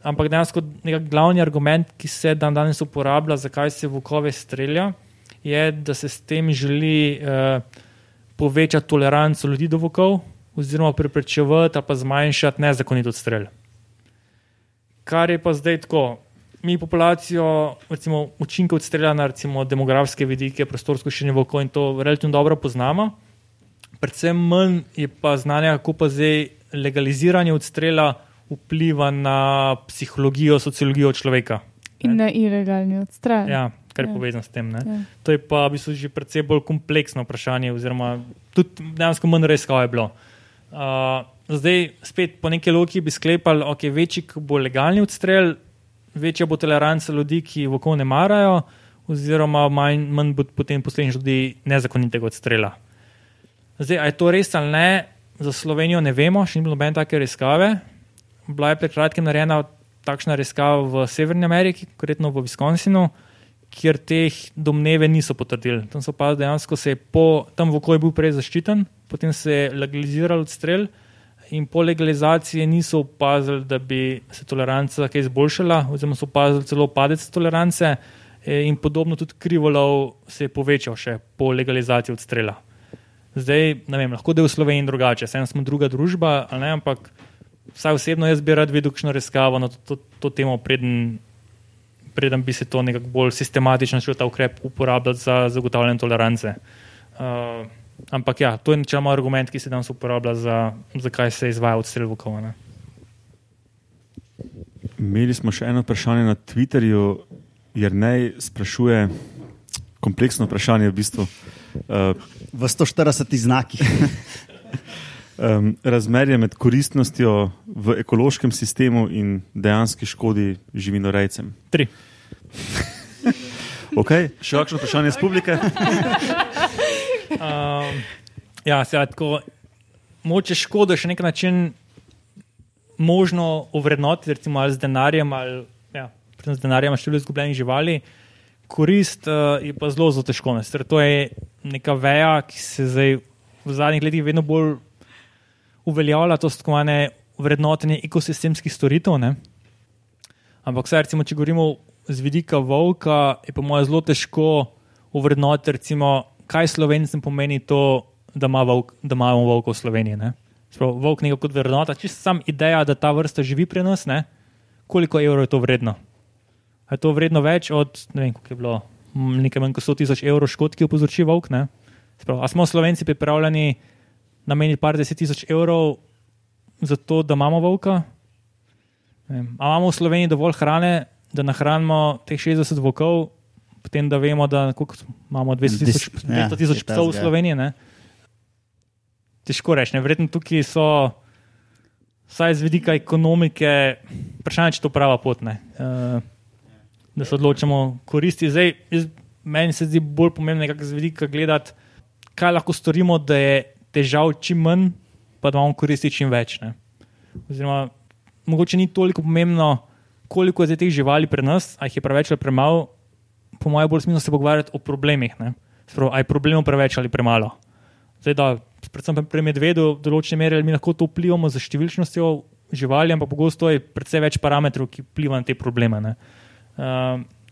Ampak dejansko glavni argument, ki se dan danes uporablja, zakaj se vokove strelja, je, da se s tem želi uh, povečati toleranco ljudi do vokov, oziroma preprečevati ali pa zmanjšati nezakonit odstrel. Kar je pa zdaj tako. Mi populacijo, recimo, učinke odstrela na recimo, demografske vidike, prostorsko širjenje vokov in to relativno dobro poznamo. Predvsem manj je pa znanja, kako pa zdaj legaliziranje odstrela vpliva na psihologijo, sociologijo človeka. In na ilegalni odstrel. Ja, kar je ja. povezano s tem. Ja. To je pa v bistvu že precej bolj kompleksno vprašanje, oziroma tudi dejansko manj res, kaj je bilo. Uh, zdaj, spet po neki logiki bi sklepali, da okay, večji bo legalni odstrel, večja bo toleranca ljudi, ki v okolju ne marajo, oziroma manj, manj bo potem posledično tudi nezakonitega odstrela. Zdaj, je to res ali ne, za Slovenijo ne vemo, še ni bilo nobene take raziskave. Bila je pred kratkim narejena takšna raziskava v Severni Ameriki, konkretno v Wisconsinu, kjer teh domneve niso potrdili. Tam so pa dejansko se po tem vokoju bil prej zaščiten, potem se je legaliziral odstrel in po legalizaciji niso opazili, da bi se toleranca kaj izboljšala, oziroma so opazili celo padec tolerance e, in podobno tudi krivolov se je povečal še po legalizaciji odstrela. Zdaj, ne vem, lahko da je v Sloveniji drugače, vseeno smo druga družba, ne, ampak vsaj osebno jaz bi rad videl kakšno raziskavo na to, to, to temo, preden, preden bi se to nekako bolj sistematično začel ta ukrep uporabljati za zagotavljanje tolerance. Uh, ampak ja, to je načeloma argument, ki se danes uporablja za, zakaj se izvaja odstrel vokova. Imeli smo še eno vprašanje na Twitterju, jer naj sprašuje kompleksno vprašanje v bistvu. Uh, v 140 znakih. um, razmerje med koristnostjo v ekološkem sistemu in dejanski škodi živinorejcem? Tri. okay. Še kakšno vprašanje iz publike? um, ja, se lahko. Moče škodo še nek način možno uvrednoti, recimo z denarjem ali ja, z denarjem število izgubljenih živali. Korist uh, je pa zelo, zelo težko. To je neka veja, ki se zdaj v zadnjih letih vedno bolj uveljavlja to stkvane vrednotenje ekosistemskih storitev. Ne? Ampak, vse, recimo, če govorimo z vidika volka, je po mojem zelo težko uvrednotiti, recimo, kaj slovencem pomeni to, da, ima volk, da imamo volka v Sloveniji. Sprav, volk nekako kot vrednota, čisto sam ideja, da ta vrsta živi pri nas, ne? koliko evrov je to vredno. Je to vredno več od, ne vem, koliko je bilo, nekaj manj kot 100 tisoč evrov škod, ki jo povzroči volk. Sprav, a smo slovenci pripravljeni nameniti par deset tisoč evrov za to, da imamo volka. Ali imamo v Sloveniji dovolj hrane, da nahranimo teh 60 volkov, potem da vemo, da imamo 200 tisoč, 200 tisoč ja, psov v ja. Sloveniji. Ne? Težko reči, verjetno tukaj so, vsaj z vidika ekonomike, vprašanje, če to prava pot. Uh, da se odločimo koristi. Zdaj, jaz, meni se zdi bolj pomembno, kako z vidika gledati, kaj lahko storimo, da je težav čim manj, pa da imamo koristi čim več. Ne. Oziroma, mogoče ni toliko pomembno, koliko je teh živali pri nas, ali jih je preveč ali premalo. Po mojem, bolj smisel se pogovarjati o problemih. Ali je problemov preveč ali premalo. Zdaj, da, predvsem pri medvedu, v določeni meri mi lahko to vplivamo z številčnostjo živali, ampak pogosto je precej več parametrov, ki vplivajo na te probleme. Uh,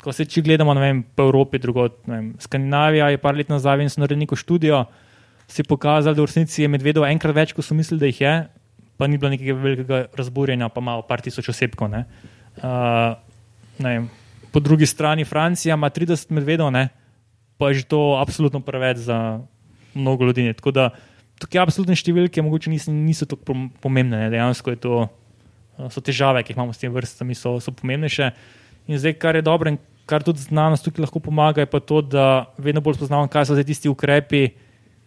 ko se če gledamo vem, po Evropi, drugot, vem, Skandinavija je par let nazaj in so naredili neko študijo, uh, si pokazali, da v resnici je medvedov enkrat več, kot so mislili, da jih je, pa ni bilo nekega velikega razburjenja, pa malo par tisoč osebkov. Ne. Uh, ne po drugi strani Francija ima 30 medvedov, ne, pa je že to absolutno preveč za mnogo ljudi. Tako da tukaj absolutne številke mogoče niso, niso tako pom- pomembne. Ne? Dejansko je to, uh, so težave, ki jih imamo s tem vrstami, so, so pomembnejše. In zdaj, kar je dobro in kar tudi znanost tukaj lahko pomaga, je pa to, da vedno bolj spoznavamo, kaj so zdaj tisti ukrepi,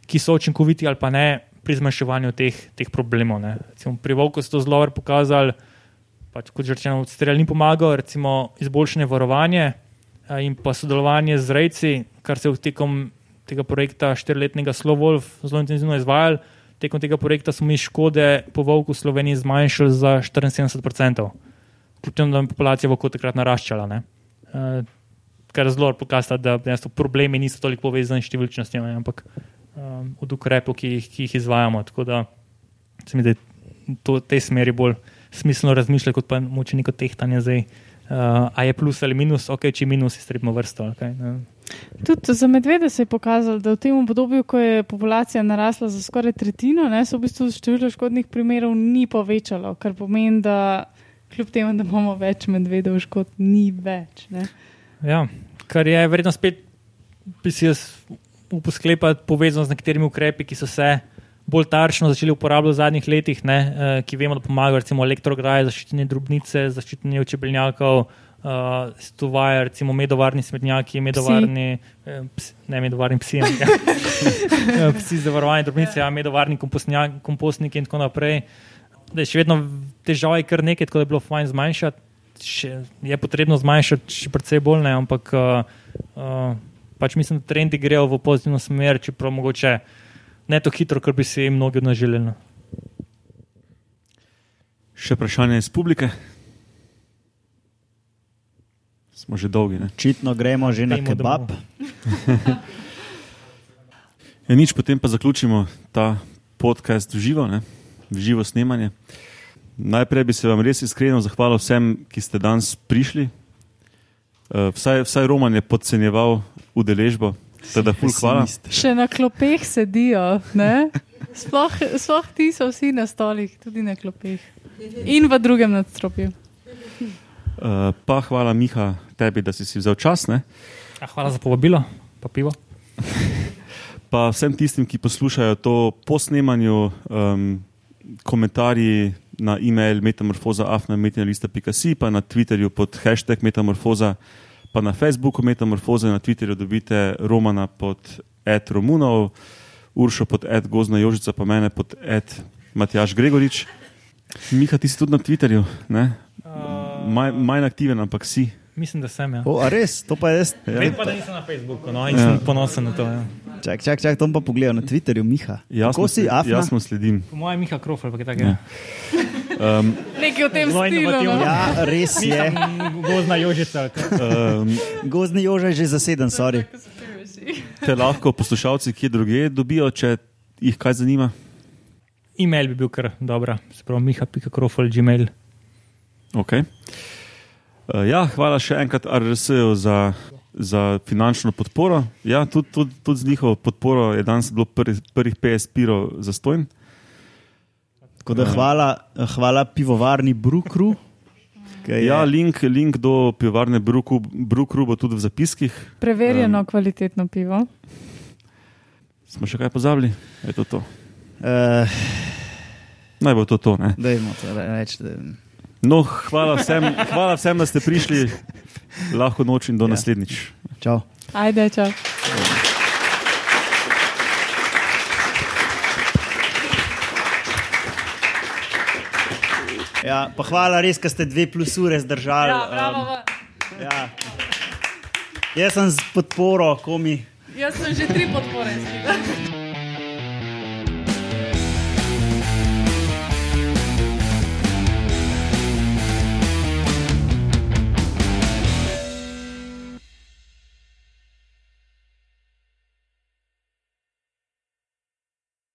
ki so učinkoviti ali pa ne pri zmanjševanju teh, teh problemov. ne. Recimo, pri Vovku so to zelo dobro pokazali, pač, kot že rečeno, strelj ni pomagal, recimo izboljšanje varovanja in pa sodelovanje z rejci, kar se je tekom tega projekta štiriletnega Slovolf zelo intenzivno izvajal. Tekom tega projekta smo mi škode po Vovku v Sloveniji zmanjšali za 74%, kljub temu, da je populacija Vovkov takrat naraščala. Ne. Uh, kar je zelo pokazalo, da dejansko problemi niso toliko povezani s številčnostjo, ampak um, od ukrepov, ki jih, ki jih izvajamo. Tako da se mi zdi, da to v tej smeri bolj smiselno razmišljati, kot pa moče neko tehtanje zdaj. Uh, a je plus ali minus, ok, če je minus, iztrebimo vrsto. Okay, Tudi za medvede se je pokazalo, da v tem obdobju, ko je populacija narasla za skoraj tretjino, ne, se v bistvu število škodnih primerov ni povečalo, kar pomeni, da kljub temu, da imamo več medvedov, škod ni več. Ne. Ja, kar je verjetno spet, bi si jaz upal sklepati, povezano z nekaterimi ukrepi, ki so se bolj tarčno začeli uporabljati v zadnjih letih, ne, eh, ki vemo, da pomagajo, recimo elektrograje, zaščitne drobnice, zaščitne čebeljakov. Uh, Stuvaja, recimo, medovarni smetnjaki, medovarni, eh, ps, ne medovarni psi, ampak ja. psi za varovanje drobnice, ja, medovarni kompostnjak- kompostniki in tako naprej. Da je še vedno težav, je kar nekaj, tako da je bilo fajn zmanjšati. Še, je potrebno zmanjšati še precej bolj, ne, ampak uh, uh, pač mislim, da trendi grejo v pozitivno smer, čeprav mogoče ne tako hitro, kot bi si mnogi od nas želeli. no. Še vprašanje iz publike. Smo že dolgi. Ne? Očitno gremo že na Gremo kebab. Ja, nič, potem pa zaključimo ta podcast živo, ne? V živo snemanje. Najprej bi se vam res iskreno zahvalil vsem, ki ste danes prišli. Uh, vsaj, vsaj Roman je podcenjeval udeležbo, teda ful hvala. Še na klopeh sedijo, ne? sploh, sploh ti so vsi na stolih, tudi na klopeh. In v drugem nadstropju. Uh, pa hvala Miha tebi, da si si vzel čas. Ne? A, hvala za povabilo, pa pivo. Pa vsem tistim, ki poslušajo to po snemanju, um, komentarji na e-mail metamorfoza.afnametina.si, pa na Twitterju pod hashtag metamorfoza, pa na Facebooku metamorfoza, na Twitterju dobite Romana pod ed Romunov, Uršo pod ed Gozna Jožica, pa mene pod ed Matjaš Gregorič. Miha, ti si tudi na Twitterju, ne? Manj aktiven, ampak si. Mislim, da sem. Ja. O, a res, to pa je res. Ja. Vem pa, da nisem na Facebooku no, in ja. sem ponosen na to. Ja. Čak, čak, čak, to bom pa pogledal na Twitterju, Miha. Jasno, Kako si, sle- Afna? jasno sledim. Po mojem, Miha Krofel, pa je tako. Ja. Um, Nekaj v tem Zelo stilu. inovativno. No? Ja, res je. Gozna Jožica. um, Gozdni joža je že zaseden, sorry. te lahko poslušalci kje druge dobijo, če jih kaj zanima. E-mail bi bil kar dobra, se pravi miha.krofel, gmail. Okay. Uh, ja, hvala še enkrat RRS-ju za, za finančno podporo. Ja, tudi, tudi, tudi z njihovo podporo je danes bilo prvih, prvih 50 pirov zastojn. Tako da hvala, hvala pivovarni Brukru. Ja, link, link do pivovarne Brukru, Brukru bo tudi v zapiskih. Preverjeno kvalitetno pivo. Smo še kaj pozabili? Je to to? Uh, Naj bo to to. Ne? dajmo to reči. Da... No, hvala vsem, hvala vsem, da ste prišli. Lahko noč in do Ja. naslednjič. Čau. Ajde, čau. Ja, pa hvala res, da ste dve plus ure zdržali. Ja, bravo. Um, ja. Jaz sem z podporo, komi. Jaz sem že tri podpore.